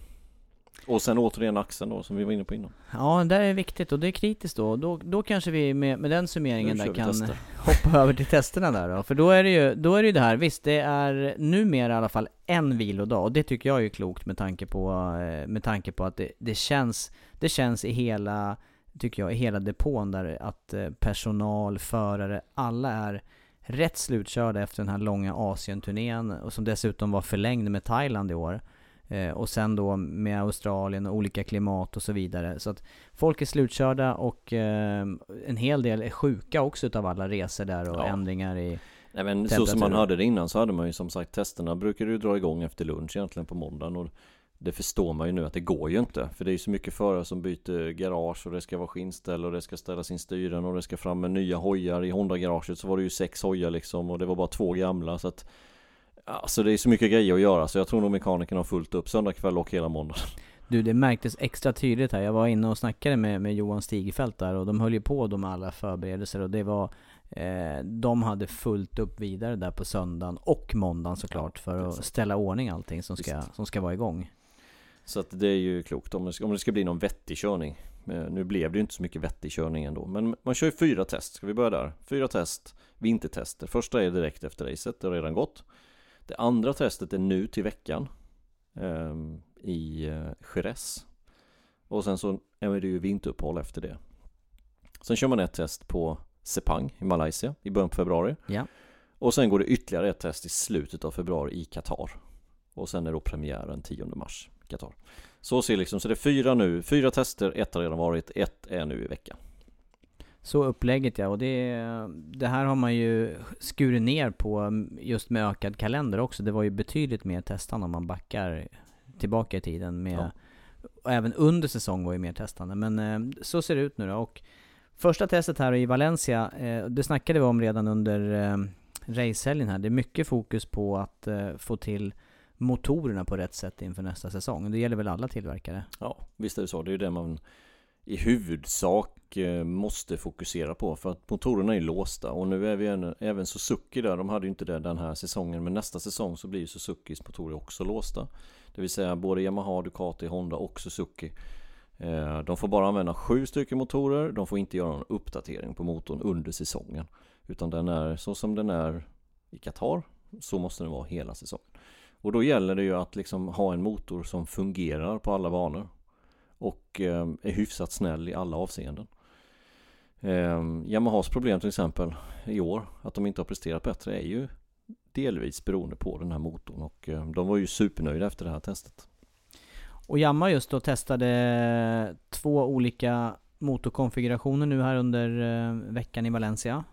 Och sen återigen axeln då som vi var inne på innan. Ja, det där är viktigt och det är kritiskt då. Då, då kanske vi med, med den summeringen där kan tester. [laughs] hoppa över till testerna där då. För då är det ju, då är det ju det här, visst det är numera i alla fall en vilodag och det tycker jag är klokt med tanke på, eh, med tanke på att det, det känns, det känns i hela, tycker jag, i hela depån där att eh, personal, förare, alla är rätt slutkörda efter den här långa Asien-turnén och som dessutom var förlängd med Thailand i år. Eh, och sen då med Australien och olika klimat och så vidare. Så att folk är slutkörda och eh, en hel del är sjuka också utav alla resor där och Ja. ändringar i... Nej men så som man hade det innan så hade man ju som sagt testerna brukade ju dra igång efter lunch egentligen på måndagen och det förstår man ju nu att det går ju inte. För det är ju så mycket förare som byter garage och det ska vara skinnställ och det ska ställas in styren och det ska fram med nya hojar. I Honda-garaget så var det ju sex hojar liksom och det var bara två gamla. Så att Alltså det är så mycket grejer att göra. Så jag tror nog mekanikerna har fullt upp söndag kväll och hela måndag. Du, det märktes extra tydligt här. Jag var inne och snackade med, med Johan Stigfeldt där och de höll ju på med alla förberedelser och det var eh, De hade fullt upp vidare där på söndagen och måndagen såklart för att ställa ordning allting som ska, som ska vara igång. Så att det är ju klokt om det, ska, om det ska bli någon vettig körning. Eh, Nu blev det ju inte så mycket vettig körning ändå Men man kör ju fyra test, ska vi börja där? Fyra test, vintertester. Första är direkt efter racet, det har redan gått. Det andra testet är nu till veckan ehm, I eh, Jerez. Och sen så är det ju vinteruppehåll efter det. Sen kör man ett test på Sepang i Malaysia i början på februari. Ja. Och sen går det ytterligare ett test i slutet av februari i Qatar. Och sen är då premiären 10 mars. i Qatar Så ser liksom, så det är fyra nu, fyra tester, ett har redan varit, ett är nu i veckan Så upplägget ja, och det, det här har man ju skurit ner på just med ökad kalender också. Det var ju betydligt mer testande om man backar tillbaka i tiden med Ja. och även under säsong var ju mer testande. Men eh, så ser det ut nu då. Och första testet här i Valencia, eh, det snackade vi om redan under eh, racehelgen här. Det är mycket fokus på att eh, få till motorerna på rätt sätt inför nästa säsong. Det gäller väl alla tillverkare? Ja, visst är det så. Det är ju det man i huvudsak eh, måste fokusera på för att motorerna är låsta och nu är vi även Suzuki där, de hade ju inte det den här säsongen men nästa säsong så blir ju Suzukis motorer också låsta. Det vill säga både Yamaha, Ducati, Honda och Suzuki. Eh, de får bara använda sju stycken motorer, de får inte göra någon uppdatering på motorn under säsongen. Utan den är så som den är i Qatar, så måste den vara hela säsongen. Och då gäller det ju att liksom ha en motor som fungerar på alla banor. Och eh, är hyfsat snäll i alla avseenden. Eh, Yamahas problem till exempel i år, att de inte har presterat bättre, är ju delvis beroende på den här motorn. Och eh, de var ju supernöjda efter det här testet. Och Yamaha just då testade två olika motorkonfigurationer nu här under ehm, veckan i Valencia.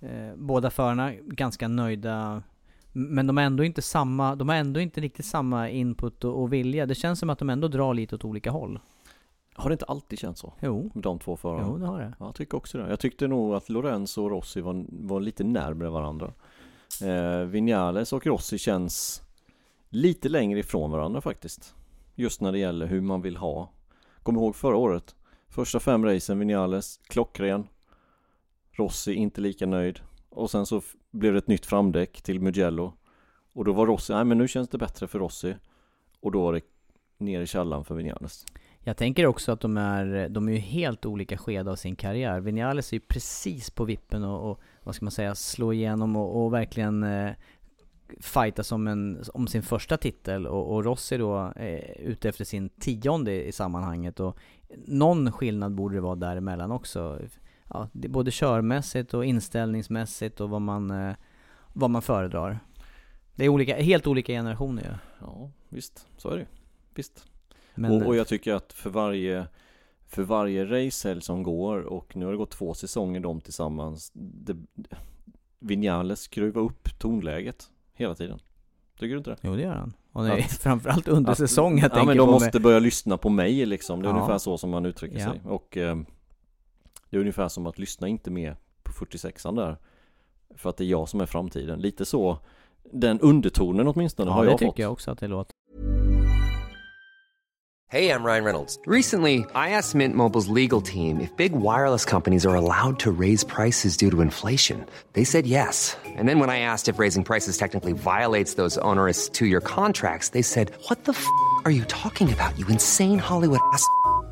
Ehm, båda förarna ganska nöjda. Men de har ändå inte samma, de har ändå inte riktigt samma input och, och vilja. Det känns som att de ändå drar lite åt olika håll. Har det inte alltid känts så? Jo, Med de två förarna? jo det har det. Ja, jag tycker också det. Jag tyckte nog att Lorenzo och Rossi var, var lite närmare varandra. Eh, Vinales och Rossi känns lite längre ifrån varandra faktiskt. Just när det gäller hur man vill ha. Kom ihåg förra året. Första fem racen Vinales, klockren. Rossi inte lika nöjd. Och sen så blev det ett nytt framdäck till Mugello. Och då var Rossi, nej men nu känns det bättre för Rossi. Och då var det ner i källaren för Vinales. Jag tänker också att de är, de är ju helt olika skede av sin karriär. Vinales är ju precis på vippen och, och vad ska man säga, slå igenom och, och verkligen eh, fighta som en, om sin första titel. Och, och Rossi då eh, ute efter sin tionde i sammanhanget. Och någon skillnad borde det vara däremellan också. Ja, det både körmässigt och inställningsmässigt och vad man, eh, vad man föredrar. Det är olika, helt olika generationer ju. Ja, visst, så är det. Visst Men, och, och jag tycker att för varje För varje racehelg som går och nu har det gått två säsonger de tillsammans det, Vinales skruvar upp tonläget hela tiden Tycker du inte det? Jo det gör han. Och det är Att- [laughs] framförallt under Att- säsong jag Ja men de måste med, börja lyssna på mig liksom, det är Ja. ungefär så som man uttrycker Ja. sig och eh, Det är ungefär som att lyssna inte mer på 46an där För att det är jag som är framtiden, lite så Den undertonen åtminstone Ja har det jag tycker fått jag också att det låter. Hey, I'm Ryan Reynolds. Recently, I asked Mint Mobile's legal team if big wireless companies are allowed to raise prices due to inflation. They said yes. And then when I asked if raising prices technically violates those onerous two year contracts, they said, What the f are you talking about, you insane Hollywood ass?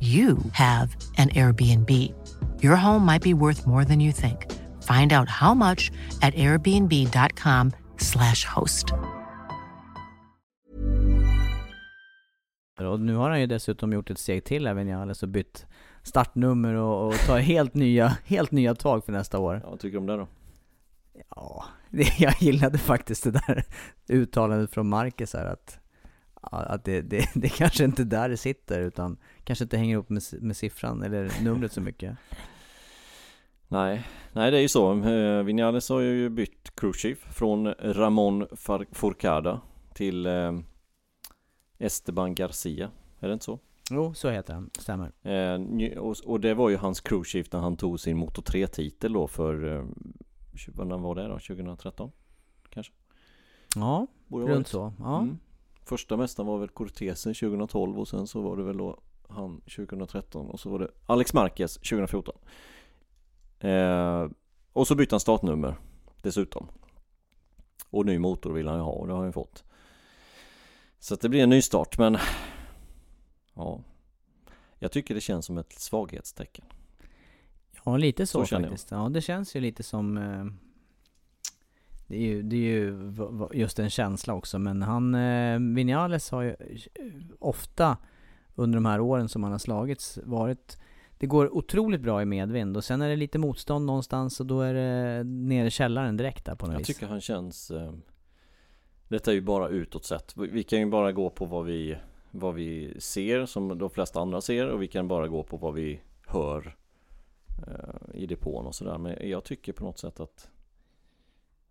you have an Airbnb. Your home might be worth more than you think. Find out how much at airbnb.com/slash host. Och nu har han ju dessutom gjort ett steg till även Vinales och bytt startnummer och, och tar helt nya, helt nya tag för nästa år. Ja, vad tycker du om det då? Ja, det, jag gillade faktiskt det där uttalandet från Marcus här att, att det, det, det kanske inte är där det sitter utan kanske inte hänger ihop med, med siffran eller numret så mycket. [laughs] Nej, nej det är ju så. Eh, Vinales har ju bytt crew chief från Ramon Forcada till eh, Esteban Garcia. Är det inte så? Jo, så heter han, stämmer. Eh, och, det var ju hans crew chief när han tog sin Moto 3-titel då för, vad när var det då? 2013? Kanske? Ja, Borde runt varit. så. Ja. Mm. Första mästaren var väl Cortesen 2012 och sen så var det väl då han 2013 och så var det Alex Marquez 2014. Eh, och så bytte han startnummer dessutom. Och ny motor vill han ju ha och det har han ju fått. Så att det blir en ny start men Ja Jag tycker det känns som ett svaghetstecken. Ja, lite så, Så faktiskt. Ja, det känns ju lite som... Eh, det är ju, det är ju just en känsla också, men han... Eh, Vinales har ju eh, ofta under de här åren som han har slagits varit... Det går otroligt bra i medvind och sen är det lite motstånd någonstans och då är det nere i källaren direkt där på något Jag vis. tycker han känns eh, Detta är ju bara utåt sett. Vi kan ju bara gå på vad vi Vad vi ser som de flesta andra ser och vi kan bara gå på vad vi hör eh, I depån och sådär. Men jag tycker på något sätt att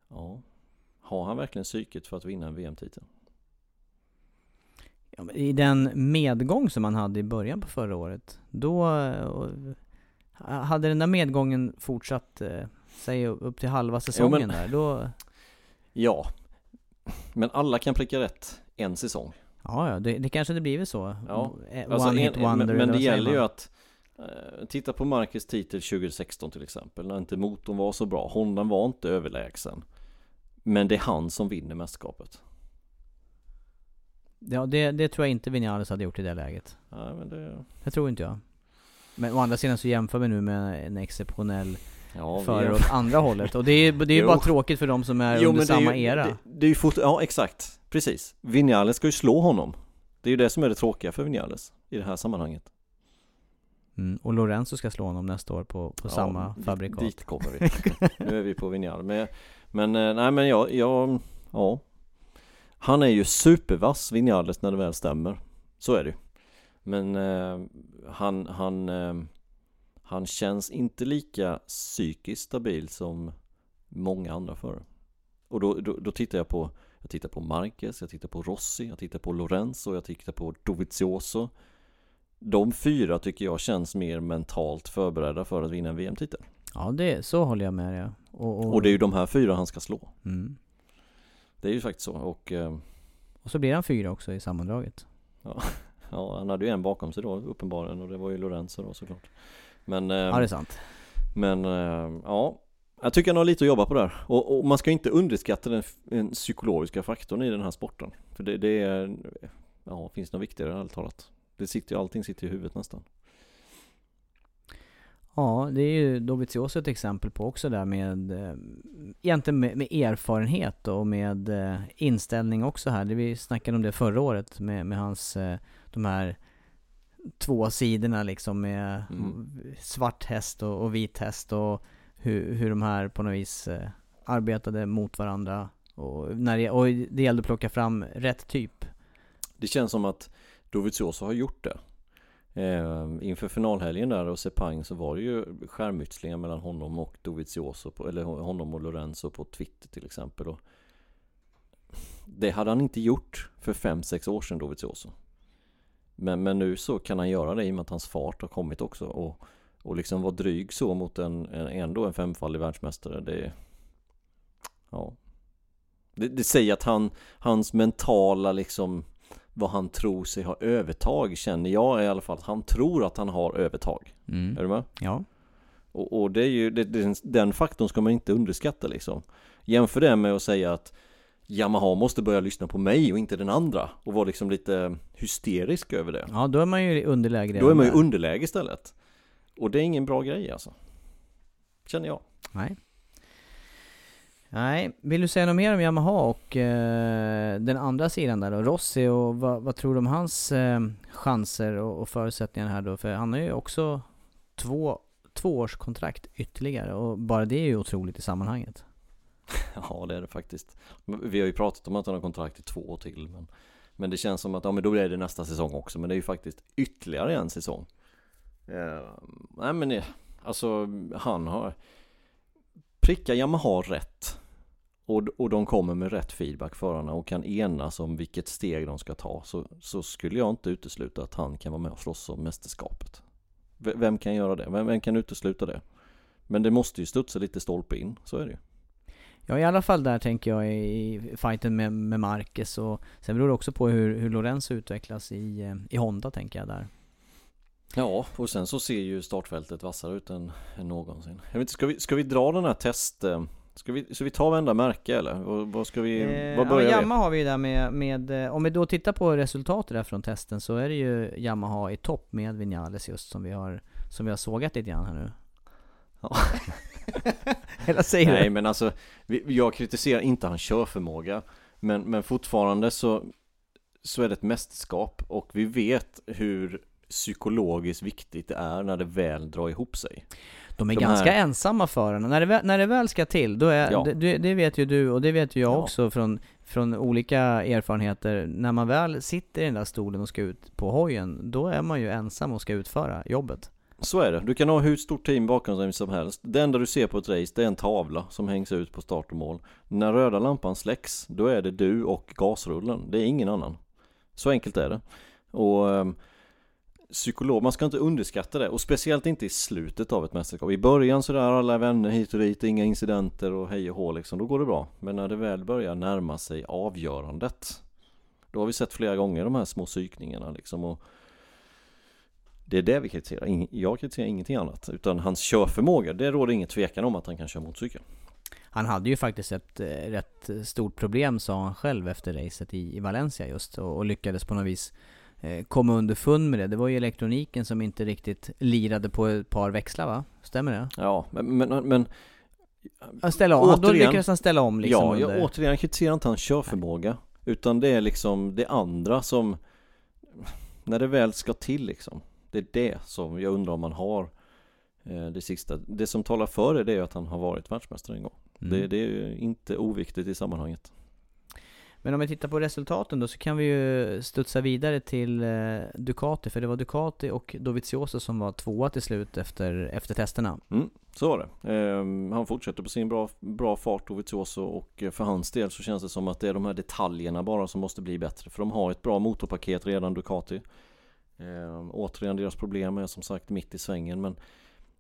Ja Har han verkligen psyket för att vinna en VM-titel? Ja, I den medgång som han hade i början på förra året, då eh, hade den där medgången fortsatt, eh, säg upp till halva säsongen men- där, då Ja Men alla kan pricka rätt en säsong. Ja, ja, det, det kanske det blivit så. Ja, Eh, One Alltså, hit en- wonder, men, men det gäller ju man? att eh, Titta på Marcus titel 2016 till exempel när inte motorn var så bra Hondan var inte överlägsen Men det är han som vinner mästerskapet. Ja, det, det tror jag inte Vinales hade gjort i det läget. Nej, men det... Det tror inte jag. Men å andra sidan så jämför vi nu med en exceptionell Ja, förare åt andra hållet. Och det är, det är ju bara tråkigt för de som är Jo, under men det är samma ju, era. Det, det är ju fort, ja exakt, precis. Vinales ska ju slå honom. Det är ju det som är det tråkiga för Vinales i det här sammanhanget. Mm, och Lorenzo ska slå honom nästa år på, på Ja, samma dit- fabrikat. Dit kommer vi. nu är vi på Vinales. Men, men eh, nej men jag, jag, ja. Han är ju supervass Vinales när det väl stämmer. Så är det ju. Men eh, han, han, eh, han känns inte lika psykiskt stabil som många andra förare. Och då, då, då tittar jag på Jag tittar på Marquez, jag tittar på Rossi, jag tittar på Lorenzo, jag tittar på Dovizioso De fyra tycker jag känns mer mentalt förberedda för att vinna en VM-titel Ja, det, så håller jag med dig. Och, och, Och det är ju de här fyra han ska slå mm. Det är ju faktiskt så och eh, och så blir han fyra också i sammandraget. [laughs] Ja, han hade ju en bakom sig då uppenbarligen och det var ju Lorenzo då såklart. Men, eh, Ja, det är sant. men eh, ja Jag tycker han har lite att jobba på där och, och man ska inte underskatta den, den psykologiska faktorn i den här sporten. För det, det är, ja finns det något viktigare ärligt talat? Det sitter ju, allting sitter i huvudet nästan Ja, det är ju Dovizioso ett exempel på också där med eh, Egentligen med, med erfarenhet och med eh, inställning också här. Vi snackade om det förra året med, med hans eh, De här Två sidorna liksom med Mm. svart häst och, och vit häst och hur, hur de här på något vis arbetade mot varandra och, när det, och det gällde att plocka fram rätt typ. Det känns som att Dovizioso har gjort det eh, Inför finalhelgen där och Sepang så var det ju skärmytslingar mellan honom och Dovizioso på, Eller honom och Lorenzo på Twitter till exempel och Det hade han inte gjort för 5-6 år sedan Dovizioso. Men, men nu så kan han göra det i och med att hans fart har kommit också och, och liksom vara dryg så mot en, en ändå en femfaldig världsmästare det Ja. Det, det säger att han, hans mentala liksom vad han tror sig ha övertag känner jag i alla fall att han tror att han har övertag. Mm. Är du med? Ja. Och, och det är ju, det, den, den faktorn ska man inte underskatta liksom. Jämför det med att säga att Yamaha måste börja lyssna på mig och inte den andra och vara liksom lite hysterisk över det. ja, då är man ju i underläge Då är man ju underläge istället. Och det är ingen bra grej alltså. Känner jag. Nej. Nej, vill du säga något mer om Yamaha och eh, den andra sidan där då? Rossi och vad, vad tror du om hans eh, chanser och, och förutsättningar här då? För han har ju också två, två års kontrakt ytterligare och bara det är ju otroligt i sammanhanget. [laughs] Ja det är det faktiskt. Vi har ju pratat om att han har kontrakt i två år till men, men det känns som att ja men då blir det nästa säsong också men det är ju faktiskt ytterligare en säsong. Uh, nej men eh, alltså han har prickar Yamaha rätt och, och de kommer med rätt feedback förarna och kan enas om vilket steg de ska ta så, så skulle jag inte utesluta att han kan vara med och slåss om mästerskapet. V- Vem kan göra det? Vem, vem kan utesluta det? Men det måste ju studsa lite stolpe in, så är det ju. Ja i alla fall där tänker jag i fighten med, med Marcus och sen beror det också på hur, hur Lorenzo utvecklas i, eh, i Honda tänker jag där. Ja, och sen så ser ju startfältet vassare ut än, än någonsin. Jag vet inte, ska vi, ska vi dra den här test... eh, Ska vi, ska vi ta varenda märke eller? Vad, ska vi... Eh, vad ja, börjar vi? Yamaha har vi ju där med, med, eh, om vi då tittar på resultatet där från testen så är det ju Yamaha i topp med Vinales just som vi har, som vi har sågat lite grann här nu. Ja. [laughs] Eller säger Nej du? men alltså, vi, jag kritiserar inte hans körförmåga. Men, men fortfarande så, så är det ett mästerskap och vi vet hur psykologiskt viktigt det är när det väl drar ihop sig. De är de ganska här- ensamma förarna. När det, väl, när det väl ska till, då är, Ja. det, det, vet ju du och det vet ju jag Ja. också från, från olika erfarenheter. När man väl sitter i den där stolen och ska ut på hojen, då är man ju ensam och ska utföra jobbet. Så är det. Du kan ha hur stort team bakom sig som helst. Det enda du ser på ett race, det är en tavla som hängs ut på start och mål. När röda lampan släcks, då är det du och gasrullen. Det är ingen annan. Så enkelt är det. Och ehm, psykolog, man ska inte underskatta det. Och speciellt inte i slutet av ett mästerskap. I början så där alla vänner hit och dit, inga incidenter och hej och hå liksom. Då går det bra. Men när det väl börjar närma sig avgörandet. Då har vi sett flera gånger de här små psykningarna liksom. Och det är det vi kritiserar. Jag kritiserar ingenting annat. Utan hans körförmåga, det råder ingen tvekan om att han kan köra motorcykel. Han hade ju faktiskt ett eh, rätt stort problem sa han själv efter racet i, i Valencia just och, och lyckades på något vis komma underfund med det. Det var ju elektroniken som inte riktigt lirade på ett par växlar va? Stämmer det? Ja, men, men, men ställa om, återigen, då lyckades han ställa om liksom Ja, under... jag återigen kritiserar inte hans körförmåga Utan det är liksom det andra som När det väl ska till liksom Det är det som jag undrar om man har eh, Det sista Det som talar för det, det är att han har varit världsmästare en gång Mm. det, det är ju inte oviktigt i sammanhanget men om vi tittar på resultaten då så kan vi ju studsa vidare till eh, Ducati, för det var Ducati och Dovizioso som var tvåa till slut efter, efter testerna. mm, Så var det Eh, Han fortsätter på sin bra, bra fart Dovizioso och eh, för hans del så känns det som att det är de här detaljerna bara som måste bli bättre För de har ett bra motorpaket redan Ducati Eh, Återigen deras problem är som sagt mitt i svängen men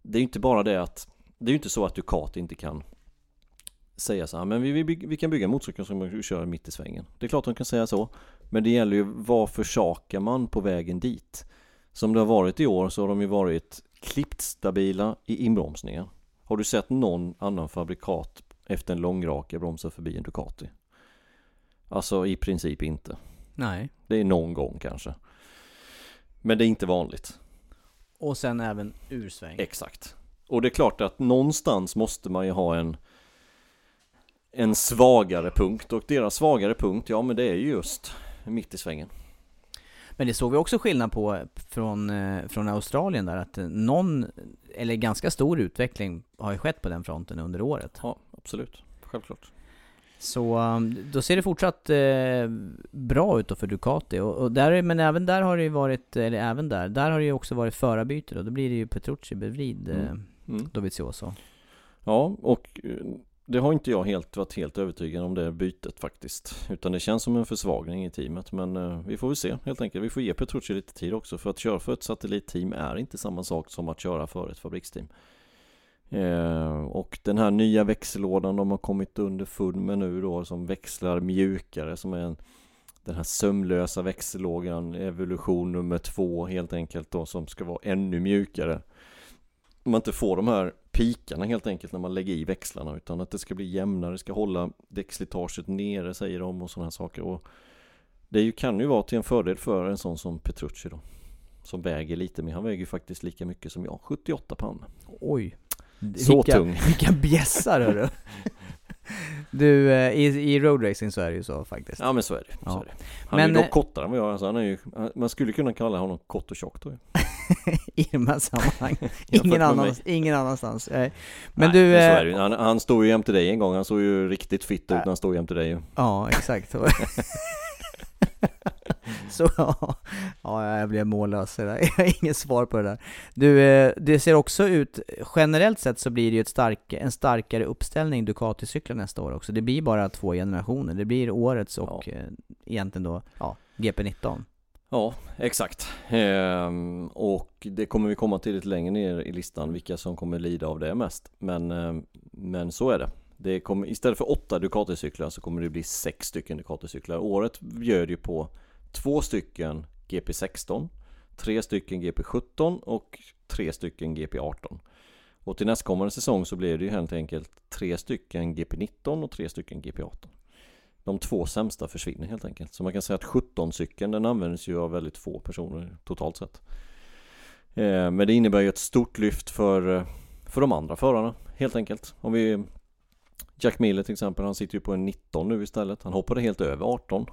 Det är ju inte bara det att Det är ju inte så att Ducati inte kan Säga så här, men vi, vi, vi kan bygga motorcykeln som man kör mitt i svängen. Det är klart de kan säga så. Men det gäller ju vad försakar man på vägen dit? Som det har varit i år så har de ju varit klippt stabila i inbromsningen Har du sett någon annan fabrikat efter en långraka bromsa förbi en Ducati? Alltså i princip inte. Nej. Det är någon gång kanske. Men det är inte vanligt. Och sen även ursväng. Exakt. Och det är klart att någonstans måste man ju ha en En svagare punkt och deras svagare punkt, ja men det är ju just mitt i svängen Men det såg vi också skillnad på från, eh, från Australien där, att eh, någon, eller ganska stor utveckling har ju skett på den fronten under året. Ja, absolut, självklart Så um, då ser det fortsatt eh, bra ut då för Ducati. Och, och där, är- men även där har det ju varit, eller även där, där har det ju också varit förarbyte då. Då blir det ju Petrucci eh, Mm. Mm. Dovizioso. Ja, och eh, det har inte jag helt varit helt övertygad om det bytet faktiskt. Utan det känns som en försvagning i teamet. Men eh, vi får väl se helt enkelt. Vi får ge Petrucci lite tid också. För att köra för ett satellitteam är inte samma sak som att köra för ett fabriksteam. Eh, Och den här nya växellådan de har kommit underfund med nu då Som växlar mjukare Som är en, den här sömlösa växellådan Evolution nummer två helt enkelt då Som ska vara ännu mjukare. Man inte får de här pikarna helt enkelt när man lägger i växlarna utan att det ska bli jämnare, det ska hålla däckslitaget nere säger de och sådana här saker och det är kan ju vara till en fördel för en sån som Petrucci då som väger lite mer, han väger ju faktiskt lika mycket som jag, 78 pannor Oj! Så vilka, tung. [laughs] Vilka bjässar hörru! Du, eh, i, i roadracing så är det ju så faktiskt. Ja men så är det, Ja. så är det. Han är Men, ju dock eh, kortare än vad jag är, alltså, han är ju, man skulle kunna kalla honom kort och tjock då ju. [laughs] I de här sammanhangen. Ingen, annans, ingen annanstans. Men Nej, du... men eh. Han, han stod ju jämte dig en gång, han såg ju riktigt fit ut när han stod jämte dig. Ja, exakt. [laughs] Så ja, ja, jag blev mållös. Jag har inget svar på det där. Du, eh, det ser också ut, generellt sett så blir det ju stark, en starkare uppställning Ducati-cyklar nästa år också. Det blir bara två generationer. Det blir årets och Ja. eh, egentligen då, ja, GP19. Ja, exakt. Ehm, och det kommer vi komma till lite längre ner i listan, vilka som kommer lida av det mest. Men, ehm, men så är det. det kommer, istället för åtta Ducati-cyklar så kommer det bli sex stycken Ducati-cyklar. Året bjöd ju på två stycken GP16, tre stycken GP17 och tre stycken GP18. Och till nästkommande säsong så blir det ju helt enkelt tre stycken GP19 och tre stycken GP18. De två sämsta försvinner helt enkelt. Så man kan säga att 17-cykeln den används ju av väldigt få personer totalt sett. Eh, men det innebär ju ett stort lyft för, eh, för de andra förarna helt enkelt. Om vi Jack Miller till exempel, han sitter ju på en 19 nu istället. Han hoppade helt över 18.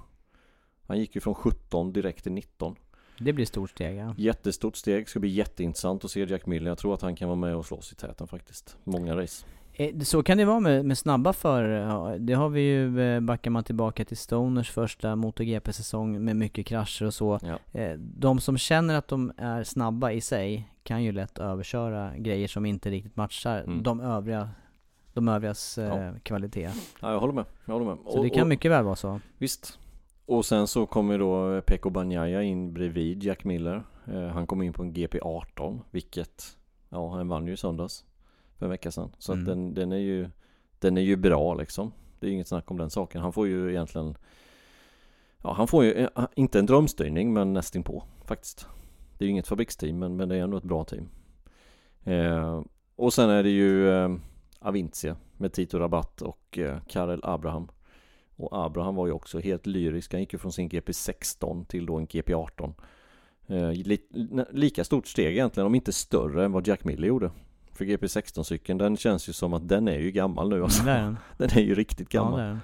Han gick ju från 17 direkt till 19. Det blir stort steg ja. Jättestort steg, ska bli jätteintressant att se Jack Miller. Jag tror att han kan vara med och slåss i täten faktiskt. Många race. Eh, Så kan det vara med, med snabba förare. Ja, Det har vi ju, eh, backar man tillbaka till Stoners första MotoGP-säsong med mycket krascher och så. Ja. Eh, De som känner att de är snabba i sig kan ju lätt överköra grejer som inte riktigt matchar Mm. de övriga de övrigas eh, Ja. kvalitet. Ja, jag håller med. Jag håller med. Så det kan mycket väl vara så. Visst. Och sen så kommer då Pekko Banjaya in bredvid Jack Miller. Eh, han kom in på en GP18, vilket, ja han vann ju i söndags. För en vecka sedan. Så Mm. att den, den är ju, den är ju bra liksom. Det är inget snack om den saken. Han får ju egentligen, ja han får ju, eh, inte en drömstyrning men nästinpå faktiskt. Det är ju inget fabriksteam men, men det är ändå ett bra team. Eh, och sen är det ju eh, Avintia med Tito Rabatt och eh, Karel Abraham. Och Abraham var ju också helt lyrisk. Han gick ju från sin GP16 till då en GP18. Eh, li, lika stort steg egentligen, om inte större än vad Jack Miller gjorde. För GP16-cykeln, den känns ju som att den är ju gammal nu alltså. Den. [laughs] den är ju riktigt gammal. Ja,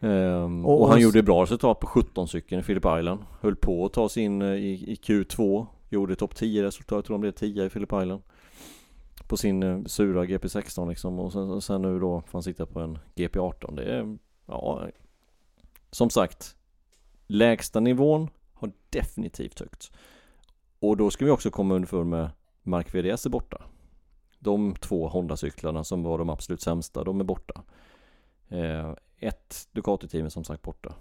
Ehm, Och- och, han och- gjorde bra resultat på 17-cykeln i Phillip Island. Höll på att ta sig in eh, i, i Q2. Gjorde topp 10 resultat, jag tror de blev 10 i Phillip Island. På sin eh, sura GP16 liksom. Och sen, och sen nu då får han sitta på en GP18. Det är, ja. Som sagt. Lägsta nivån har definitivt högts. Och då ska vi också komma underfund med Mark VDS är borta. De två Honda-cyklarna som var de absolut sämsta, de är borta. Eh, ett Ducati-team är som sagt borta.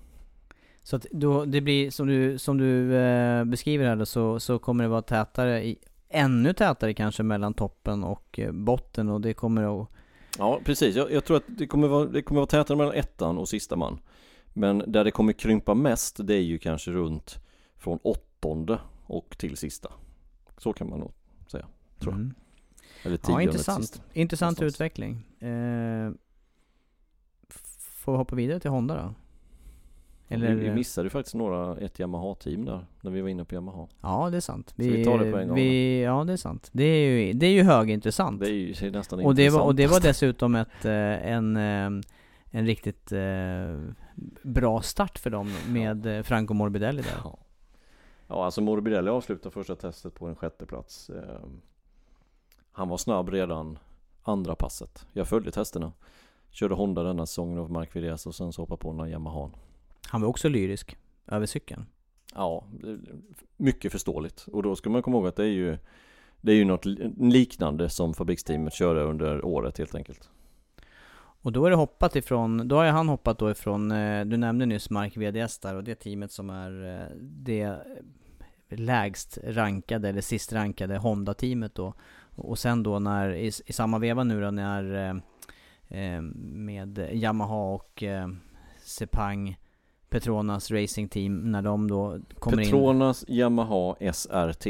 Så att då, det blir som du, som du eh, beskriver här då, så, så kommer det vara tätare, i, ännu tätare kanske mellan toppen och eh, botten och det kommer att Ja, precis. Jag, jag tror att det kommer, vara, det kommer vara tätare mellan ettan och sista man. Men där det kommer krympa mest, det är ju kanske runt från åttonde och till sista. Så kan man nog säga, tror jag. Mm. Eller Ja, intressant. sista. Intressant någonstans. utveckling. Eh, får vi hoppa vidare till Honda då? Eller, vi, vi missade ju faktiskt några, ett Yamaha-team där, när vi var inne på Yamaha. Ja, det är sant. vi tar det på en gång Vi, ja, det är sant. Det är ju, det är ju högintressant. Det är ju det är nästan och, det var, och det var [laughs] dessutom ett, eh, en, eh, en riktigt eh, bra start för dem med Franco Morbidelli där. Ja. ja, alltså Morbidelli avslutade första testet på en sjätte plats. Han var snabb redan andra passet. Jag följde testerna. Körde Honda denna säsongen av Mark VDS och sen så hoppade på den här Yamaha. Han var också lyrisk över cykeln. Ja, mycket förståeligt. Och då ska man komma ihåg att det är ju Det är ju något li- liknande som fabriksteamet körde under året helt enkelt. Och då är det hoppat ifrån, då har ju han hoppat då ifrån, eh, du nämnde nyss Mark VDS där och det teamet som är eh, det lägst rankade eller sist rankade Honda-teamet då. Och sen då när, i, i samma veva nu då när eh, eh, med Yamaha och eh, Sepang Petronas Racing Team, när de då kommer in Petronas Yamaha SRT.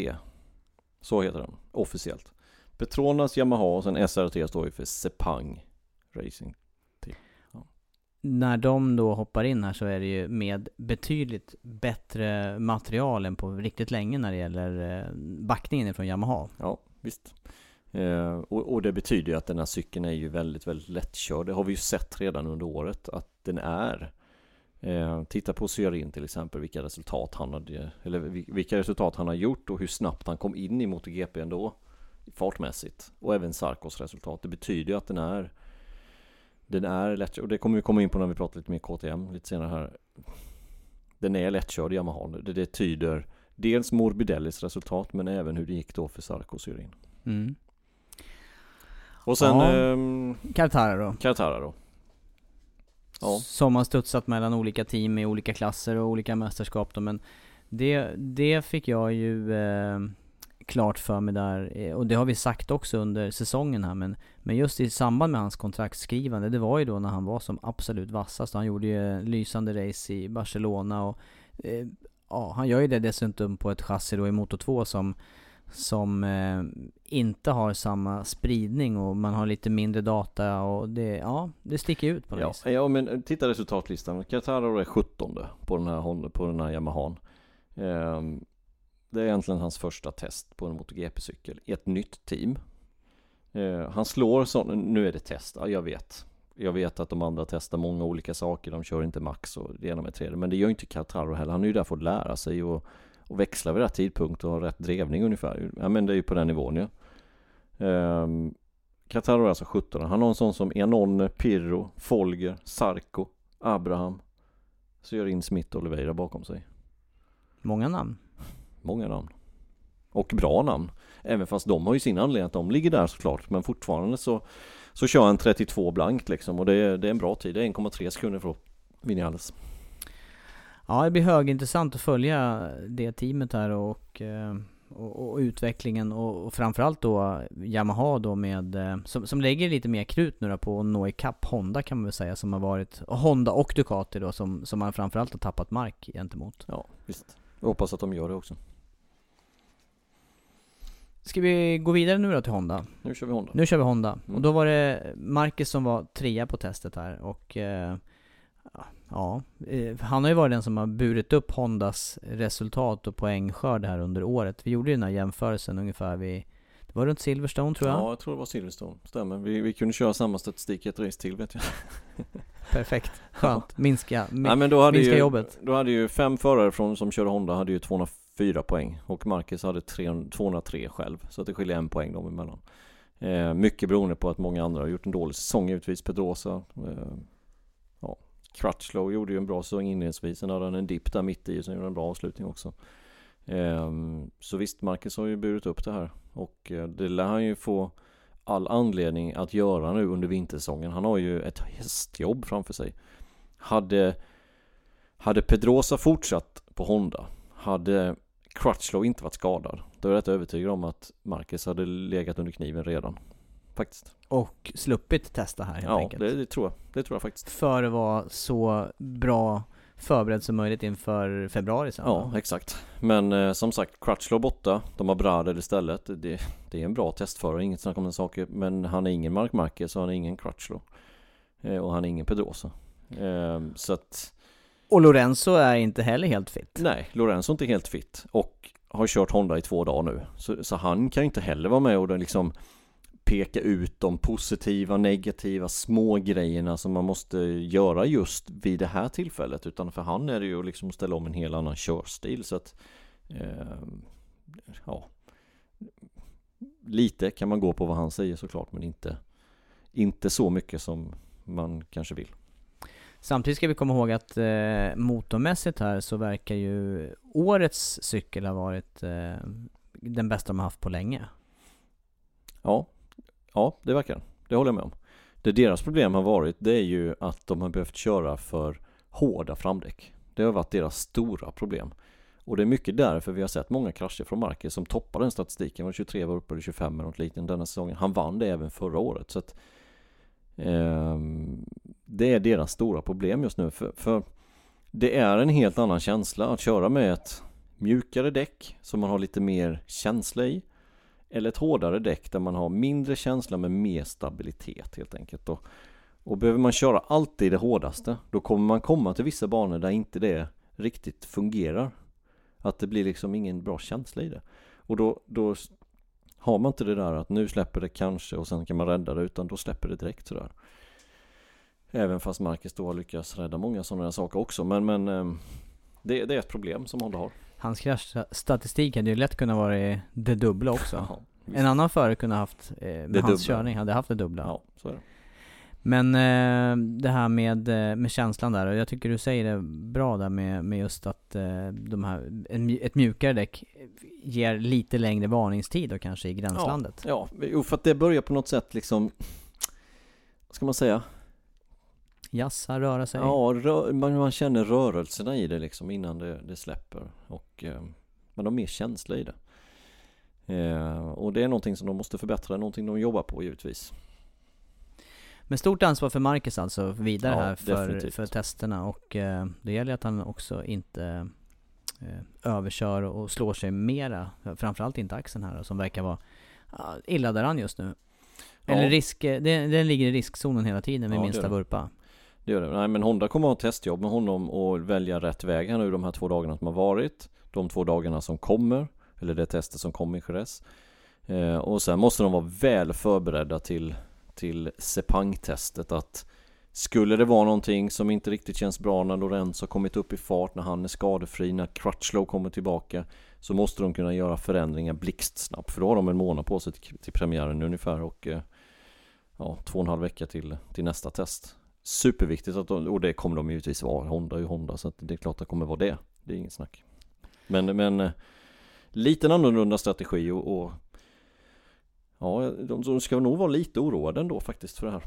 Så heter den officiellt. Petronas Yamaha och sen SRT står ju för Sepang Racing. när de då hoppar in här så är det ju med betydligt bättre material än på riktigt länge när det gäller eh, backningen ifrån Yamaha. Ja, visst. Eh, och, och det betyder ju att den här cykeln är ju väldigt, väldigt lättkörd. Det har vi ju sett redan under året att den är. Eh, titta på Syarin till exempel, vilka resultat han hade, eller vilka resultat han har gjort och hur snabbt han kom in i MotoGP ändå. Fartmässigt. Och även Sarkos resultat. Det betyder ju att den är Den är lättkörd, och det kommer vi komma in på när vi pratar lite mer KTM lite senare här. Den är lättkörd Yamaha. Det, det tyder dels Morbidellis resultat men även hur det gick då för Sarko och Syarin. Mm. Och sen Ja. Kartara då. Kartara då. Ja. Som har studsat mellan olika team i olika klasser och olika mästerskap då, men det, det fick jag ju eh, klart för mig där, eh, och det har vi sagt också under säsongen här, men, men just i samband med hans kontraktskrivande, det var ju då när han var som absolut vassast. Han gjorde ju lysande race i Barcelona och eh, ja, han gör ju det dessutom på ett chassi då i Moto 2 som som eh, inte har samma spridning och man har lite mindre data och det, ja, det sticker ut på något Ja, vis. ja men titta resultatlistan. Kartara är 17 på den här, på den här Yamahan. Ehm, det är egentligen hans första test på en MotoGP-cykel i ett nytt team. Ehm, han slår sån, nu är det test, ja, jag vet. Jag vet att de andra testar många olika saker, de kör inte max och det ena med tredje. Men det gör inte Kartaro heller, han är ju där för att lära sig och, och växla vid rätt tidpunkt och ha rätt drevning ungefär. Ja men det är ju på den nivån ju. Ja. Ehm, Qatar är alltså 17 Han har en sån som Enon, Pirro, Folger, Sarko, Abraham Sörin Smith och Oliveira bakom sig Många namn. Många namn Och bra namn Även fast de har ju sin anledning att de ligger där såklart Men fortfarande så Så kör han 32 blankt liksom och det är, det är en bra tid. Det är 1,3 sekunder från Vinales Ja, det blir högintressant att följa det teamet här och, eh, och, och utvecklingen och, och framförallt då Yamaha då med, eh, som, som lägger lite mer krut nu då på att nå ikapp Honda kan man väl säga som har varit, Honda och Ducati då som, som man framförallt har tappat mark gentemot. Ja visst. Jag hoppas att de gör det också Ska vi gå vidare nu då till Honda? Nu kör vi Honda. Nu kör vi Honda. Mm. Och då var det Marcus som var trea på testet här och eh, Ja, eh, han har ju varit den som har burit upp Hondas resultat och poängskörd här under året. Vi gjorde ju den här jämförelsen ungefär vid Det var runt Silverstone tror jag. Ja, jag tror det var Silverstone. Stämmer. Vi, vi kunde köra samma statistik i ett race till vet jag. [laughs] Perfekt. Skönt. Minska, min, Nej, men då hade minska ju, jobbet. Då hade ju fem förare från, som körde Honda hade ju fyra poäng och Marcus hade 300, 203 själv. Så att det skiljer en poäng dem emellan. Eh, mycket beroende på att många andra har gjort en dålig säsong givetvis. Pedrosa. Eh, ja. Crutchlow gjorde ju en bra säsong inledningsvis. Sen hade han en dipp där mitt i och sen gjorde han en bra avslutning också. Eh, så visst, Marcus har ju burit upp det här. Och eh, det lär han ju få all anledning att göra nu under vintersäsongen. Han har ju ett hästjobb framför sig. Hade, hade Pedrosa fortsatt på Honda, hade Crutchlow inte varit skadad, då är jag rätt övertygad om att Marcus hade legat under kniven redan. Faktiskt. Och sluppit testa här helt ja, enkelt. det, det tror jag. Det tror jag faktiskt. För att vara så bra förberedd som möjligt inför februari sen. Ja, exakt. Men eh, som sagt, Crutchlow borta. De har Brader istället. Det, det är en bra testförare, inget snack om den saken. Men han är ingen Mark Marquez och han är ingen Crutchlow. Eh, och han är ingen Pedrosa. Eh, så att och Lorenzo är inte heller helt fit. Nej, Lorenzo är inte helt fit och har kört Honda i två dagar nu. Så, så han kan ju inte heller vara med och liksom peka ut de positiva, negativa, små grejerna som man måste göra just vid det här tillfället. Utan för han är det ju liksom att ställa om en helt annan körstil. Så att, eh, ja, lite kan man gå på vad han säger såklart, men inte, inte så mycket som man kanske vill. Samtidigt ska vi komma ihåg att eh, motormässigt här så verkar ju årets cykel ha varit eh, den bästa de har haft på länge. Ja, ja det verkar Det håller jag med om. Det deras problem har varit det är ju att de har behövt köra för hårda framdäck. Det har varit deras stora problem. Och det är mycket därför vi har sett många krascher från Marquez som toppar den statistiken. Var 23 var uppe i 25 eller något liknande denna säsongen. Han vann det även förra året. Så att, eh, det är deras stora problem just nu. För, för det är en helt annan känsla att köra med ett mjukare däck som man har lite mer känsla i. Eller ett hårdare däck där man har mindre känsla med mer stabilitet helt enkelt. Och, och behöver man köra alltid det hårdaste då kommer man komma till vissa banor där inte det riktigt fungerar. Att det blir liksom ingen bra känsla i det. Och då, då har man inte det där att nu släpper det kanske och sen kan man rädda det utan då släpper det direkt sådär. Även fast Marcus då har lyckats rädda många sådana saker också men, men ehm, det, det är ett problem som Honda har. Hans kraschstatistik hade ju lätt kunnat vara det dubbla också. [laughs] Visst. en annan förare kunde haft, eh, med Det hans dubbla. körning, hade haft det dubbla. Ja, så är det. Men eh, det här med, eh, med känslan där, och jag tycker du säger det bra där med, med just att eh, de här, en, ett mjukare däck ger lite längre varningstid då kanske i gränslandet. Ja, jo, för att det börjar på något sätt liksom Vad ska man säga? Jassa, röra sig. Ja, rö- man, man känner rörelserna i det liksom innan det, det släpper och eh, Man har mer känsla i det eh, Och det är någonting som de måste förbättra, någonting de jobbar på givetvis Men stort ansvar för Marcus alltså vidare Ja, här för, definitivt. för testerna och eh, det gäller att han också inte eh, överkör och slår sig mera. Framförallt inte axeln här då, som verkar vara illa däran just nu. Eller Ja. risk, eh, det, den ligger i riskzonen hela tiden med Ja, minsta vurpa. Det gör det. Nej men Honda kommer att ha testjobb med honom och välja rätt väg här nu de här två dagarna som har varit. De två dagarna som kommer. Eller det testet som kommer i Jerez. Eh, och sen måste de vara väl förberedda till, till Sepang-testet att skulle det vara någonting som inte riktigt känns bra när Lorenzo har kommit upp i fart, när han är skadefri, när Crutchlow kommer tillbaka så måste de kunna göra förändringar blixtsnabbt för då har de en månad på sig till, till premiären ungefär och eh, ja, två och en halv vecka till, till nästa test. Superviktigt att de, och det kommer de givetvis vara. Honda är ju Honda så att det är klart att det kommer vara det. Det är inget snack. Men, men liten lite annorlunda strategi och, och ja, de, de ska nog vara lite oroade ändå faktiskt för det här.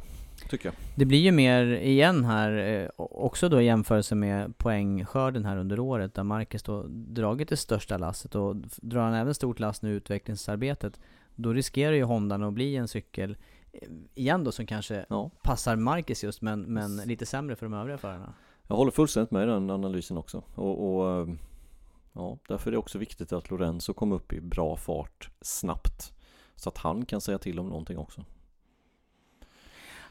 Tycker jag. Det blir ju mer igen här, eh, också då i jämförelse med poängskörden här under året, där Marcus då dragit det största lasset och drar han även stort last nu i utvecklingsarbetet, då riskerar ju Hondan att bli en cykel, igen då som kanske Ja. passar Marcus just, men, men lite sämre för de övriga förarna. Jag håller fullständigt med i den analysen också. Och, och eh, Ja, därför är det också viktigt att Lorenzo kommer upp i bra fart snabbt. Så att han kan säga till om någonting också.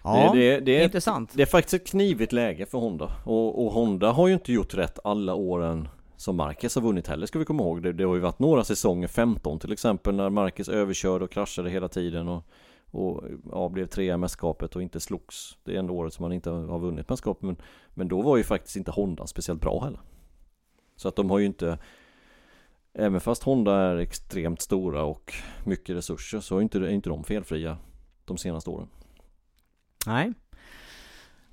Ja, det, det, det, är, intressant. Det är faktiskt ett knivigt läge för Honda. Och, och Honda har ju inte gjort rätt alla åren som Marquez har vunnit heller ska vi komma ihåg. Det, det har ju varit några säsonger, 15 till exempel, när Marquez överkörde och kraschade hela tiden och, och ja, blev trea i mästerskapet och inte slogs. Det är ändå året som han inte har vunnit mästerskapet. Men, men då var ju faktiskt inte Honda speciellt bra heller. Så att de har ju inte Även fast Honda är extremt stora och mycket resurser så är inte, är inte de felfria de senaste åren. Nej.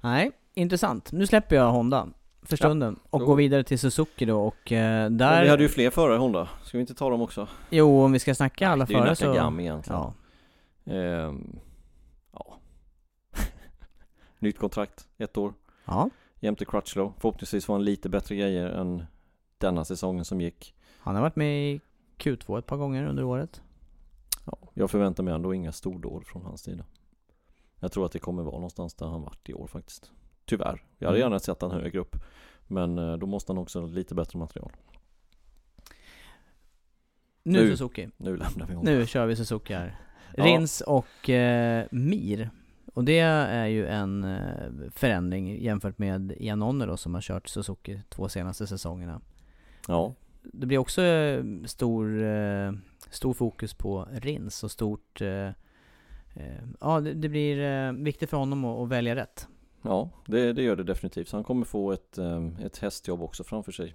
Nej, intressant. Nu släpper jag Honda för stunden och Jo. går vidare till Suzuki då och eh, där... vi hade ju fler förare Honda, ska vi inte ta dem också? Jo, om vi ska snacka alla det är ju så... Nakagami egentligen. Ja. Ehm, ja. [laughs] Nytt kontrakt, ett år. ja, Jämte Crutchlow. Förhoppningsvis får han lite bättre grejer än denna säsongen som gick. han har varit med i Q2 ett par gånger under året. Ja, jag förväntar mig ändå inga stordåd från hans sida. Jag tror att det kommer vara någonstans där han varit i år faktiskt. Tyvärr. Jag hade Mm. gärna sett han högre upp. Men eh, då måste han också ha lite bättre material. Nu, Nu. Suzuki. Nu lämnar vi honom. Nu kör vi Suzuki här. Rins och eh, Mir. Och det är ju en eh, förändring jämfört med Ian Onne då som har kört Suzuki två senaste säsongerna. Ja, Det blir också eh, stor, eh, stor fokus på Rins och stort Ja, det, blir viktigt för honom att, välja rätt. ja det, det gör det definitivt. Så han kommer få ett, ett hästjobb också framför sig.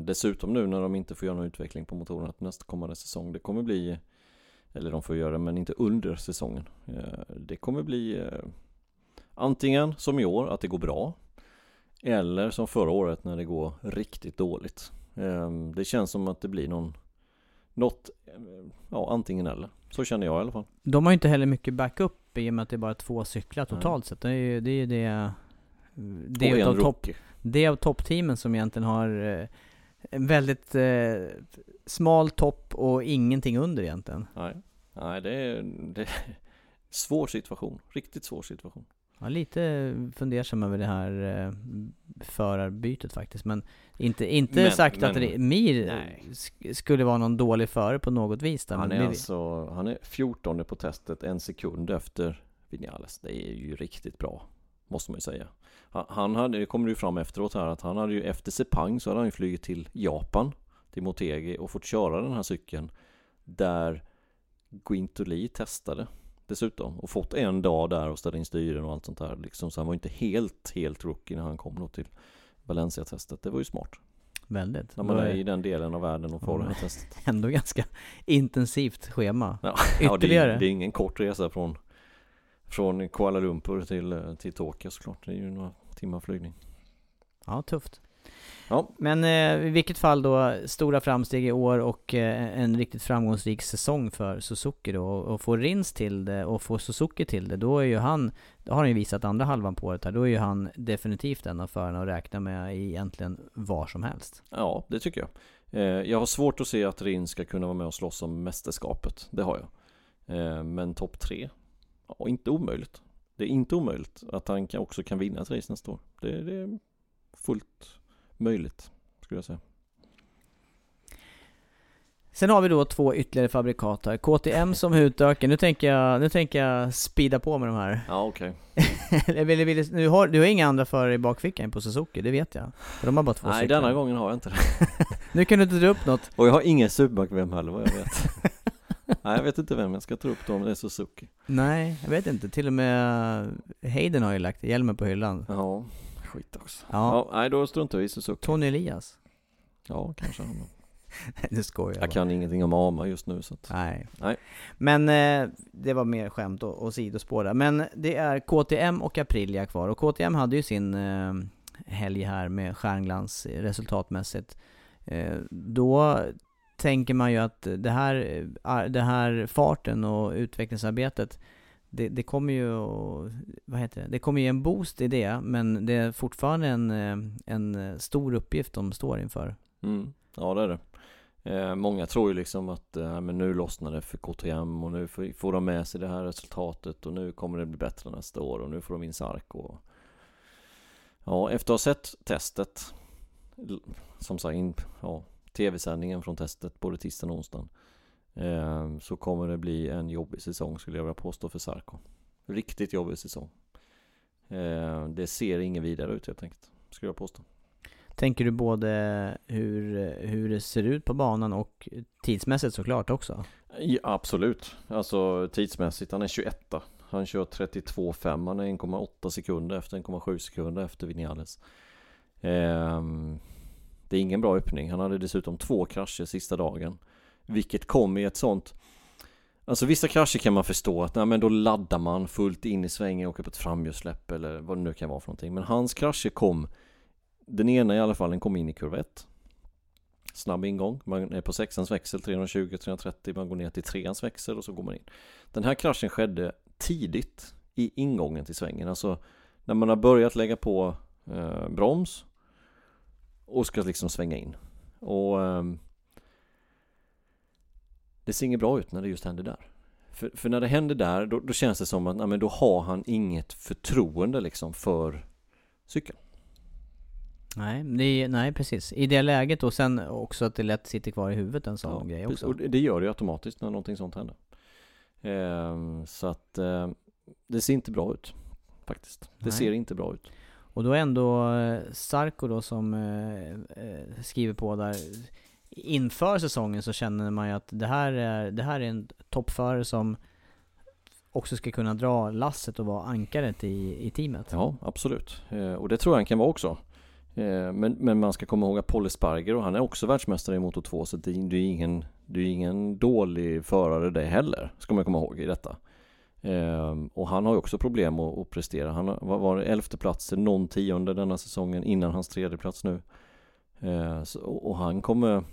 Dessutom nu när de inte får göra någon utveckling på motorerna nästa kommande säsong. Det kommer bli Eller de får göra det men inte under säsongen. Eh, det kommer bli eh, Antingen som i år att det går bra Eller som förra året när det går riktigt dåligt. Eh, Det känns som att det blir någon Något eh, Ja antingen eller. Så känner jag i alla fall. De har ju inte heller mycket backup i och med att det är bara två cyklar totalt sett. Det är ju det, är det, det är utav topp, det är av toppteamen som egentligen har en väldigt eh, smal topp och ingenting under egentligen. Nej, Nej det, är, det är Svår situation, riktigt svår situation är lite fundersam över det här eh, förarbytet faktiskt. Men inte, inte Men- sagt att men- det, Mir Nej. sk- skulle vara någon dålig förare på något vis där. Han är alltså, han är 14 på testet, en sekund efter Vinales. Det är ju riktigt bra, måste man ju säga. Han, hade, det kommer ju fram efteråt här, att han hade ju efter Sepang så hade han ju flugit till Japan, till Motegi och fått köra den här cykeln där Guintoli testade dessutom och fått en dag där och ställa in styren och allt sånt där liksom. Så han var ju inte helt, helt rookie när han kom då till Valencia-testet. Det var ju smart. Väldigt. När man är i den delen av världen och får det här testet. [laughs] Ändå ganska intensivt schema. Ja, [laughs] ja det, Ytterligare. är, det är ingen kort resa från Från Kuala Lumpur till, till Tokyo såklart. Det är ju några timmar flygning. Ja, tufft. Ja. Men eh, i vilket fall då, stora framsteg i år och eh, en riktigt framgångsrik säsong för Suzuki då. Och, och få Rins till det och få Suzuki till det, då är ju han, det har han ju visat andra halvan på året här, då är ju han definitivt en av förarna att räkna med egentligen var som helst. Ja, det tycker jag. Eh, jag har svårt att se att Rin ska kunna vara med och slåss om mästerskapet. Det har jag. Eh, men topp tre? Ja, inte omöjligt. Det är inte omöjligt att han kan, också kan vinna ett race nästa år. Det, det är fullt möjligt, skulle jag säga. Sen har vi då två ytterligare fabrikat här. KTM som utökar, nu tänker jag, nu tänker jag speeda på med de här. Ja, okej. [laughs] Vill, nu har, du har inga andra förare i bakfickan på Suzuki, det vet jag. För de har bara två Nej, cyklar. denna gången har jag inte det. [laughs] Nu kan du inte dra upp något. Och jag har ingen superbekväm heller vad jag vet. [laughs] Nej, jag vet inte vem jag ska ta upp då om det är Suzuki. Nej, jag vet inte. Till och med Hayden har ju lagt hjälmen på hyllan. Ja, skit också. Ja. Ja, nej då struntar vi i Suzuki. Tony Elias. Ja, kanske han. [laughs] Nu skojar jag Jag kan ingenting om AMA just nu så att... Nej. Nej. Men eh, det var mer skämt och, och sidospår där. Men det är KTM och Aprilia kvar. Och KTM hade ju sin eh, helg här med stjärnglans eh, resultatmässigt. Eh, då tänker man ju att det här, eh, det här farten och utvecklingsarbetet det, det kommer ju att- vad heter det? Det kommer ju en boost i det, men det är fortfarande en, eh, en stor uppgift de står inför. Mm. Ja, det är det. Eh, många tror ju liksom att eh, men nu lossnar det för KTM och nu får, får de med sig det här resultatet och nu kommer det bli bättre nästa år och nu får de in Sark och Ja, efter att ha sett testet som sagt, in, ja, tv-sändningen från testet både tisdagen och onsdagen eh, så kommer det bli en jobbig säsong skulle jag vilja påstå för Sarko. Riktigt jobbig säsong. Eh, det ser ingen vidare ut helt enkelt, skulle jag påstå. Tänker du både hur, hur det ser ut på banan och tidsmässigt såklart också? Ja, absolut. Alltså tidsmässigt, han är 21 Han kör 32,5 Han är 1,8 sekunder efter 1,7 sekunder efter Vinales. Eh, det är ingen bra öppning. Han hade dessutom två krascher sista dagen. Vilket kom i ett sånt Alltså vissa krascher kan man förstå att nej, men då laddar man fullt in i svängen och åker på ett framhjulssläpp eller vad det nu kan vara för någonting. Men hans krascher kom Den ena i alla fall, den kom in i kurva 1 Snabb ingång, man är på sexans växel 320-330, man går ner till treans växel och så går man in. Den här kraschen skedde tidigt i ingången till svängen, alltså när man har börjat lägga på eh, broms och ska liksom svänga in. Och eh, det ser inget bra ut när det just händer där. För, för när det händer där, då, då känns det som att nej, då har han inget förtroende liksom för cykeln. Nej, det, nej precis. I det läget och sen också att det lätt sitter kvar i huvudet en sån ja, grej också. Och det gör det ju automatiskt när någonting sånt händer. Eh, så att eh, det ser inte bra ut. Faktiskt. Det nej. ser inte bra ut. Och då är ändå eh, Sarko då som eh, eh, skriver på där inför säsongen så känner man ju att det här är, det här är en toppförare som också ska kunna dra lasset och vara ankaret i, i teamet. Ja, absolut. Eh, och det tror jag han kan vara också. Eh, men, men man ska komma ihåg att Paul Sparger och han är också världsmästare i Moto 2 så det, det, är ingen, det är ingen dålig förare det heller, ska man komma ihåg i detta. Eh, och han har ju också problem att, att prestera. Han var, var elfte plats, någon tionde denna säsongen innan hans tredje plats nu. Eh, så, och han kommer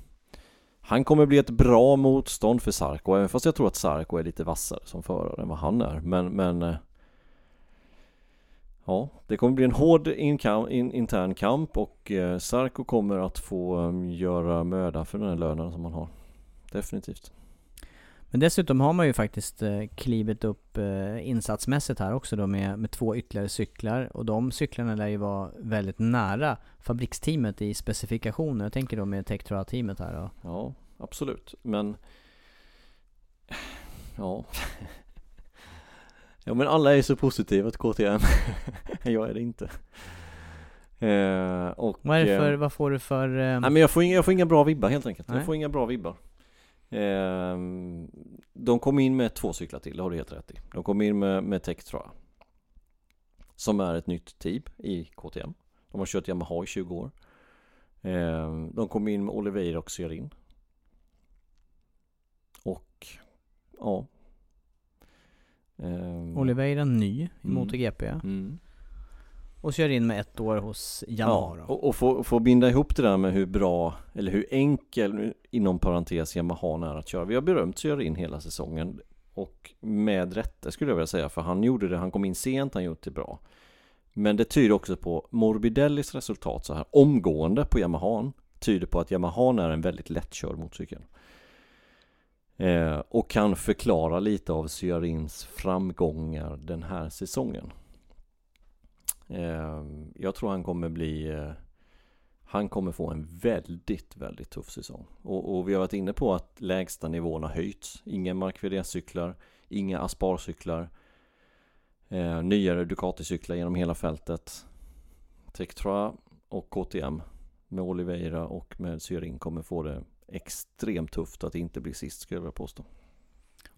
han kommer bli ett bra motstånd för Sarko, även fast jag tror att Sarko är lite vassare som förare än vad han är. Men, men eh, Ja, det kommer bli en hård intern kamp och eh, Sarko kommer att få ehm, göra möda för den här lönen som han har. Definitivt. Men dessutom har man ju faktiskt eh, klivit upp eh, insatsmässigt här också då med, med två ytterligare cyklar. Och de cyklarna lär ju vara väldigt nära fabriksteamet i specifikationer. Jag tänker då med Tektra-teamet här då. Ja, absolut. Men... Ja... [laughs] ja men alla är så positiva till KTM. [laughs] jag är det inte. Eh, och, vad är det för, vad får du för... Eh... Nej men jag får, inga, jag får inga bra vibbar helt enkelt. Nej. Jag får inga bra vibbar. Eh, de kom in med två cyklar till, det har du helt rätt i. De kom in med, med Tech tror jag. Som är ett nytt team i KTM. De har kört Yamaha i 20 år. Eh, de kom in med Oliveira och Syarin. Och ja. Eh, Oliveira ny i mm, MotoGP. Mm. Och kör in med ett år hos Yamaha ja, och, och få, få binda ihop det där med hur bra, eller hur enkel, inom parentes, Yamaha är att köra. Vi har berömt in hela säsongen och med rätte skulle jag vilja säga, för han gjorde det, han kom in sent, han gjorde det bra. Men det tyder också på Morbidellis resultat så här omgående på Yamaha tyder på att Yamaha är en väldigt lättkörd motorcykel. Eh, och kan förklara lite av Syarins framgångar den här säsongen. Ehm, jag tror han kommer bli eh, Han kommer få en väldigt, väldigt tuff säsong. Och, och vi har varit inne på att lägsta nivån har höjts. Inga Mark cyklar inga Aspar-cyklar. Eh, nyare Ducati-cyklar genom hela fältet. Tektra och KTM med Oliveira och med Syrin kommer få det extremt tufft att inte bli sist skulle jag vilja påstå.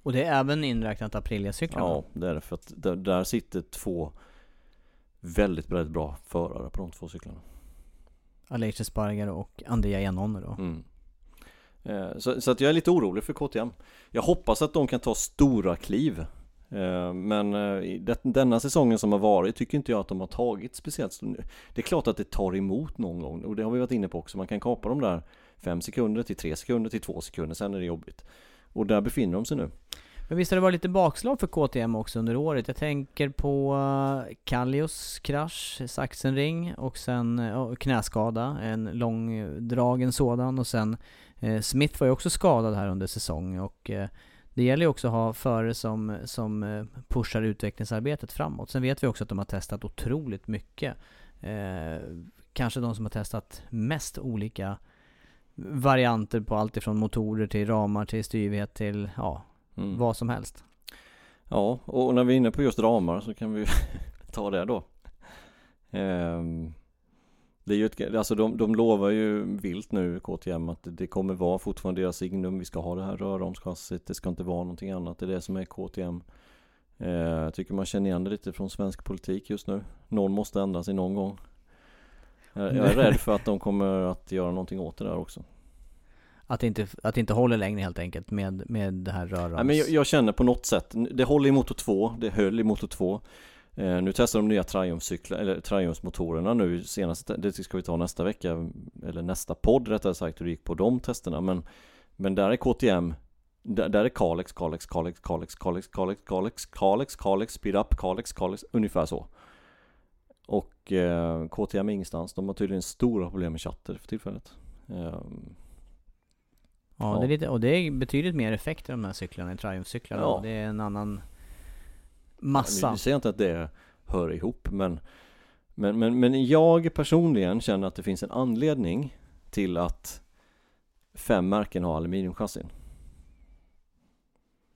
Och det är även inräknat Aprilia-cyklarna? Ja, det är det. För att där, där sitter två väldigt, väldigt bra förare på de två cyklarna. Aleix Sparger och Andrea Enone då. Mm. Eh, så, så, att jag är lite orolig för KTM. Jag hoppas att de kan ta stora kliv. Eh, men eh, denna säsongen som har varit tycker inte jag att de har tagit speciellt Det är klart att det tar emot någon gång och det har vi varit inne på också. Man kan kapa de där 5 sekunder till 3 sekunder till 2 sekunder, sen är det jobbigt. Och där befinner de sig nu. Men visst har det varit lite bakslag för KTM också under året? Jag tänker på eh, Kallios krasch, Sachsenring och sen eh, knäskada, en långdragen sådan och sen eh, Smith var ju också skadad här under säsong och det gäller ju också att ha förare som, som pushar utvecklingsarbetet framåt. Sen vet vi också att de har testat otroligt mycket. kanske de som har testat mest olika varianter på allt ifrån motorer till ramar till styvhet till ja, Mm. vad som helst. Ja, och när vi är inne på just ramar så kan vi [laughs] ta det då. Ehm, det är ju ett, alltså de, de lovar ju vilt nu KTM att det kommer vara fortfarande deras signum. Vi ska ha det här röromschassit. Det ska inte vara någonting annat. Det är det som är KTM. Eh, jag tycker man känner igen det lite från svensk politik just nu. Någon måste ändra sig någon gång. Jag, jag är rädd för att de kommer att göra någonting åt det där också. Att det inte, att det inte håller längre helt enkelt med, med det här rörrams... Nej, men jag, jag känner på något sätt, det håller i motor 2, det höll i motor 2 eh, Nu testar de nya Triumph-cyklar, eller Triumph-motorerna nu senast, det ska vi ta nästa vecka Eller nästa podd rättare sagt hur det gick på de testerna men Men där är KTM där, där är Kalex, Kalex, Kalex, Kalex, Kalex, Kalex, Kalex, Kalex, Kalex, Speed Up, Kalex, Kalex, ungefär så. Och eh, KTM är ingenstans, de har tydligen stora problem med chatter för tillfället. Eh, Ja, Ja. Det är lite, och det är betydligt mer effekt i de här cyklarna, i Triumph-cyklarna. Ja. Det är en annan Nu massa. säger jag inte att det hör ihop men, men, men, men jag personligen känner att det finns en anledning till att fem märken har aluminiumchassin.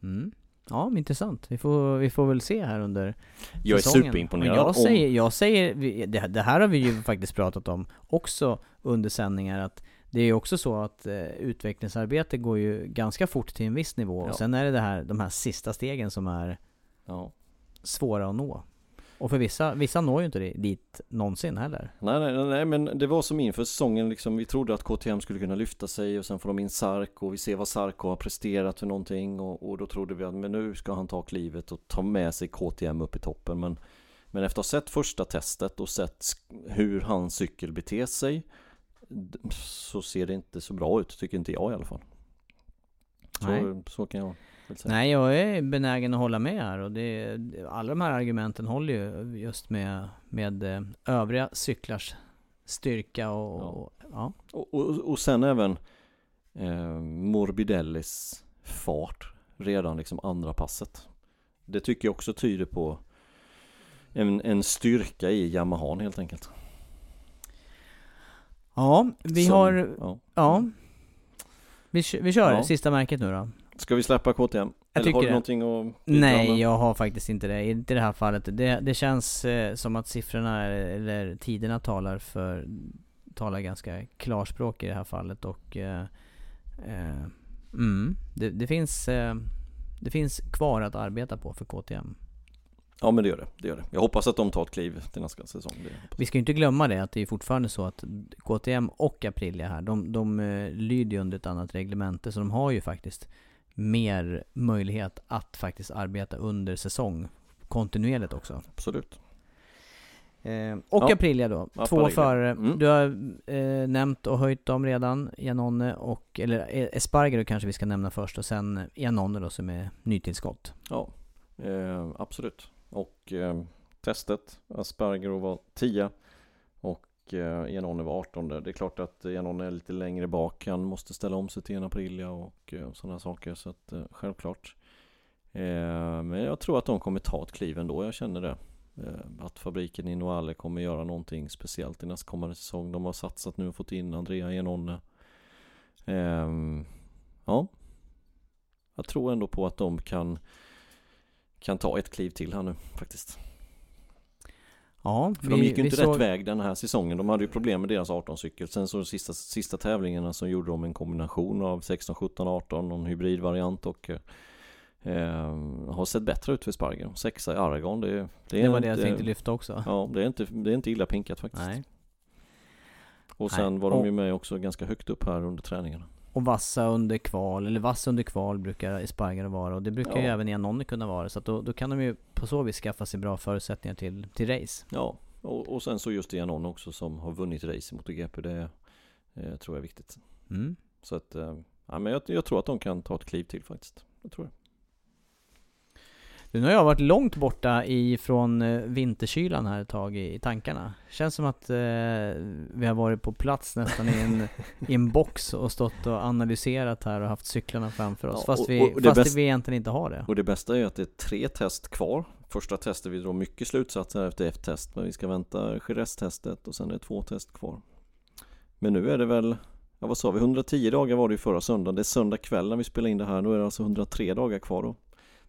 Mm. Ja, intressant. Vi får, vi får väl se här under Jag är säsongen. superimponerad Och jag om- säger, jag säger det här har vi ju [laughs] faktiskt pratat om också under sändningar att det är ju också så att eh, utvecklingsarbete går ju ganska fort till en viss nivå Ja. och sen är det, det här, de här sista stegen som är Ja. svåra att nå. Och för vissa, vissa når ju inte dit någonsin heller. Nej, nej, nej, men det var som inför säsongen liksom, vi trodde att KTM skulle kunna lyfta sig och sen får de in Sarko och vi ser vad Sarko har presterat för någonting och, och då trodde vi att men nu ska han ta klivet och ta med sig KTM upp i toppen men Men efter att ha sett första testet och sett hur hans cykel beter sig Så ser det inte så bra ut, tycker inte jag i alla fall Nej. Så, så kan jag säga Nej, jag är benägen att hålla med här och det, alla de här argumenten håller ju just med, med eh, övriga cyklars styrka och, Ja. och ja. Och, och, och sen även eh, Morbidellis fart redan liksom andra passet. Det tycker jag också tyder på en, en styrka i Yamahan helt enkelt. Ja, vi Som- har, Ja. ja. Vi, vi kör Ja. sista märket nu då. Ska vi släppa KTM? Jag Eller har du det. någonting att Nej, med? jag har faktiskt inte det. Inte i det här fallet. Det, det känns eh, som att siffrorna, eller tiderna talar för, talar ganska klarspråk i det här fallet och eh, eh, mm, det, det finns eh, det finns kvar att arbeta på för KTM. Ja men det gör det, det gör det. Jag hoppas att de tar ett kliv till nästa säsong. Vi ska ju inte glömma det att det är fortfarande så att KTM och Aprilia här, de, de eh, lyder ju under ett annat reglemente så de har ju faktiskt mer möjlighet att faktiskt arbeta under säsong kontinuerligt också. Absolut. Eh, och Ja. Aprilia då, två Aprilia. förare. Mm. Du har eh, nämnt och höjt dem redan, Janone och, eller eh, Espargaro kanske vi ska nämna först och sen Janone då som är nytillskott. Ja, eh, absolut. Och eh, testet, Asperger var 10 och eh, var 18. Det är klart att Janone är lite längre bak. Han måste ställa om sig till en Aprilia och eh, sådana saker. Så att eh, självklart. Eh, men jag tror att de kommer ta ett kliv ändå. Jag känner det. Eh, att fabriken i Noale kommer göra någonting speciellt i nästkommande säsong. De har satsat nu och fått in Andrea Janone. Eh, ja. Jag tror ändå på att de kan kan ta ett kliv till här nu faktiskt. Ja, För de gick ju inte såg- rätt väg den här säsongen. De hade ju problem med deras 18-cykel. Sen så sista, sista tävlingarna så gjorde de en kombination av 16, 17, 18, någon hybridvariant och eh, har sett bättre ut för Sparger. Sexa i Aragon, det, är- det är Det var det jag inte- tänkte lyfta också. Ja, det är inte, det är inte illa pinkat faktiskt. Nej. Och sen Nej. var de ju med också ganska högt upp här under träningarna. Och vassa under kval, eller vass under kval brukar Espargaro vara och det brukar ju Ja. även Janone kunna vara. Så att då, då kan de ju på så vis skaffa sig bra förutsättningar till, till race. Ja, och, och sen så just det någon också som har vunnit race i MotoGP. Det eh, tror jag är viktigt. Mm. Så att, eh, ja, men jag, jag tror att de kan ta ett kliv till faktiskt. Jag tror det. Nu har jag varit långt borta ifrån eh, vinterkylan här ett tag i, tankarna. Känns som att eh, vi har varit på plats nästan i en, [laughs] i en box och stått och analyserat här och haft cyklarna framför oss. Ja, fast och- vi, och det fast bäst- vi egentligen inte har det. Och det bästa är ju att det är tre test kvar. Första testet, vi drar mycket slutsatser efter ett test. Men vi ska vänta Jerez-testet och sen är det två test kvar. Men nu är det väl, ja vad sa vi, 110 dagar var det ju förra söndagen. Det är söndag kväll när vi spelar in det här. Nu är det alltså 103 dagar kvar då.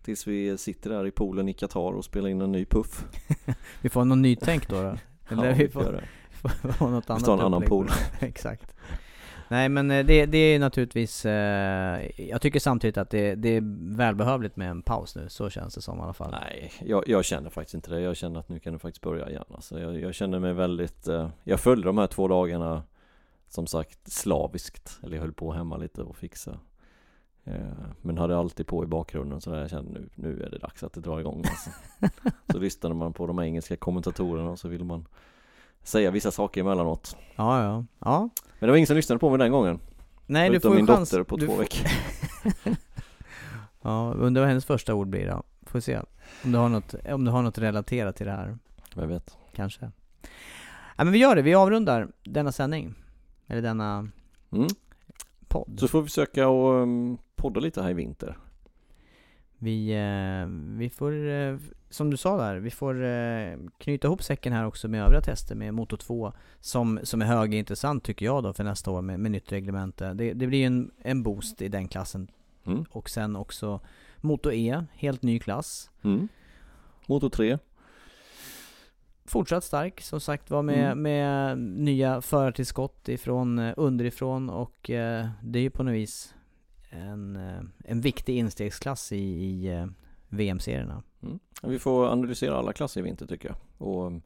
Tills vi sitter där i poolen i Qatar och spelar in en ny puff. [laughs] Vi får någon nytänk då? då. [laughs] Eller ja, vi vi får får, det. [laughs] får ha något annat tar en annan pool. Exakt. Nej men eh, det, det är naturligtvis, eh, jag tycker samtidigt att det, det är välbehövligt med en paus nu, så känns det som i alla fall. Nej, jag, jag känner faktiskt inte det. Jag känner att nu kan du faktiskt börja igen. Alltså jag, jag känner mig väldigt, eh, jag följde de här två dagarna som sagt slaviskt. Eller jag höll på hemma lite och fixa. Eh, men hade alltid på i bakgrunden så där jag kände nu, nu är det dags att det drar igång alltså. [laughs] Så lyssnade man på de engelska kommentatorerna och så ville man säga vissa saker emellanåt. Ja, ja. ja. Men det var ingen som lyssnade på mig den gången. Nej du får min chans. dotter på du två får- veckor. [laughs] Ja, undrar vad hennes första ord blir då. Får se. Om du har något, om du har något relaterat till det här, Jag vet. kanske. Ja men vi gör det, vi avrundar denna sändning. Eller denna Mm. Podd. Så får vi försöka och um, podda lite här i vinter. Vi, eh, vi får, eh, som du sa där, vi får eh, knyta ihop säcken här också med övriga tester med Moto 2 som, som är högintressant tycker jag då för nästa år med, med nytt reglemente. Det, det blir ju en, en boost i den klassen Mm. och sen också Moto E, helt ny klass. Mm. Motor 3. Fortsatt stark som sagt var med, Mm. med nya förartillskott ifrån eh, underifrån och eh, det är ju på något vis en, eh, en viktig instegsklass i, i eh, VM-serierna. Mm. Vi får analysera alla klasser i vinter tycker jag. Och um,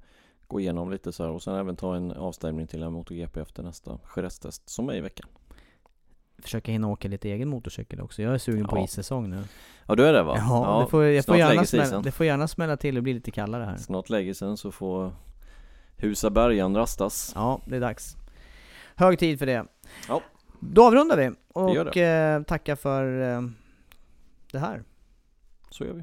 gå igenom lite så här och sen även ta en avstämning till en MotoGP efter nästa Jerez-test som är i veckan. Försöka hinna åka lite egen motorcykel också. Jag är sugen på Ja. issäsong nu. Ja du är det va? Ja, det får, jag får gärna smälla, det får gärna smälla till och bli lite kallare här. Snart lägger sen så får Husa bergan rastas. Ja, det är dags. Hög tid för det. Ja. Då avrundar vi Vi och eh, tackar för eh, det här. Så gör vi.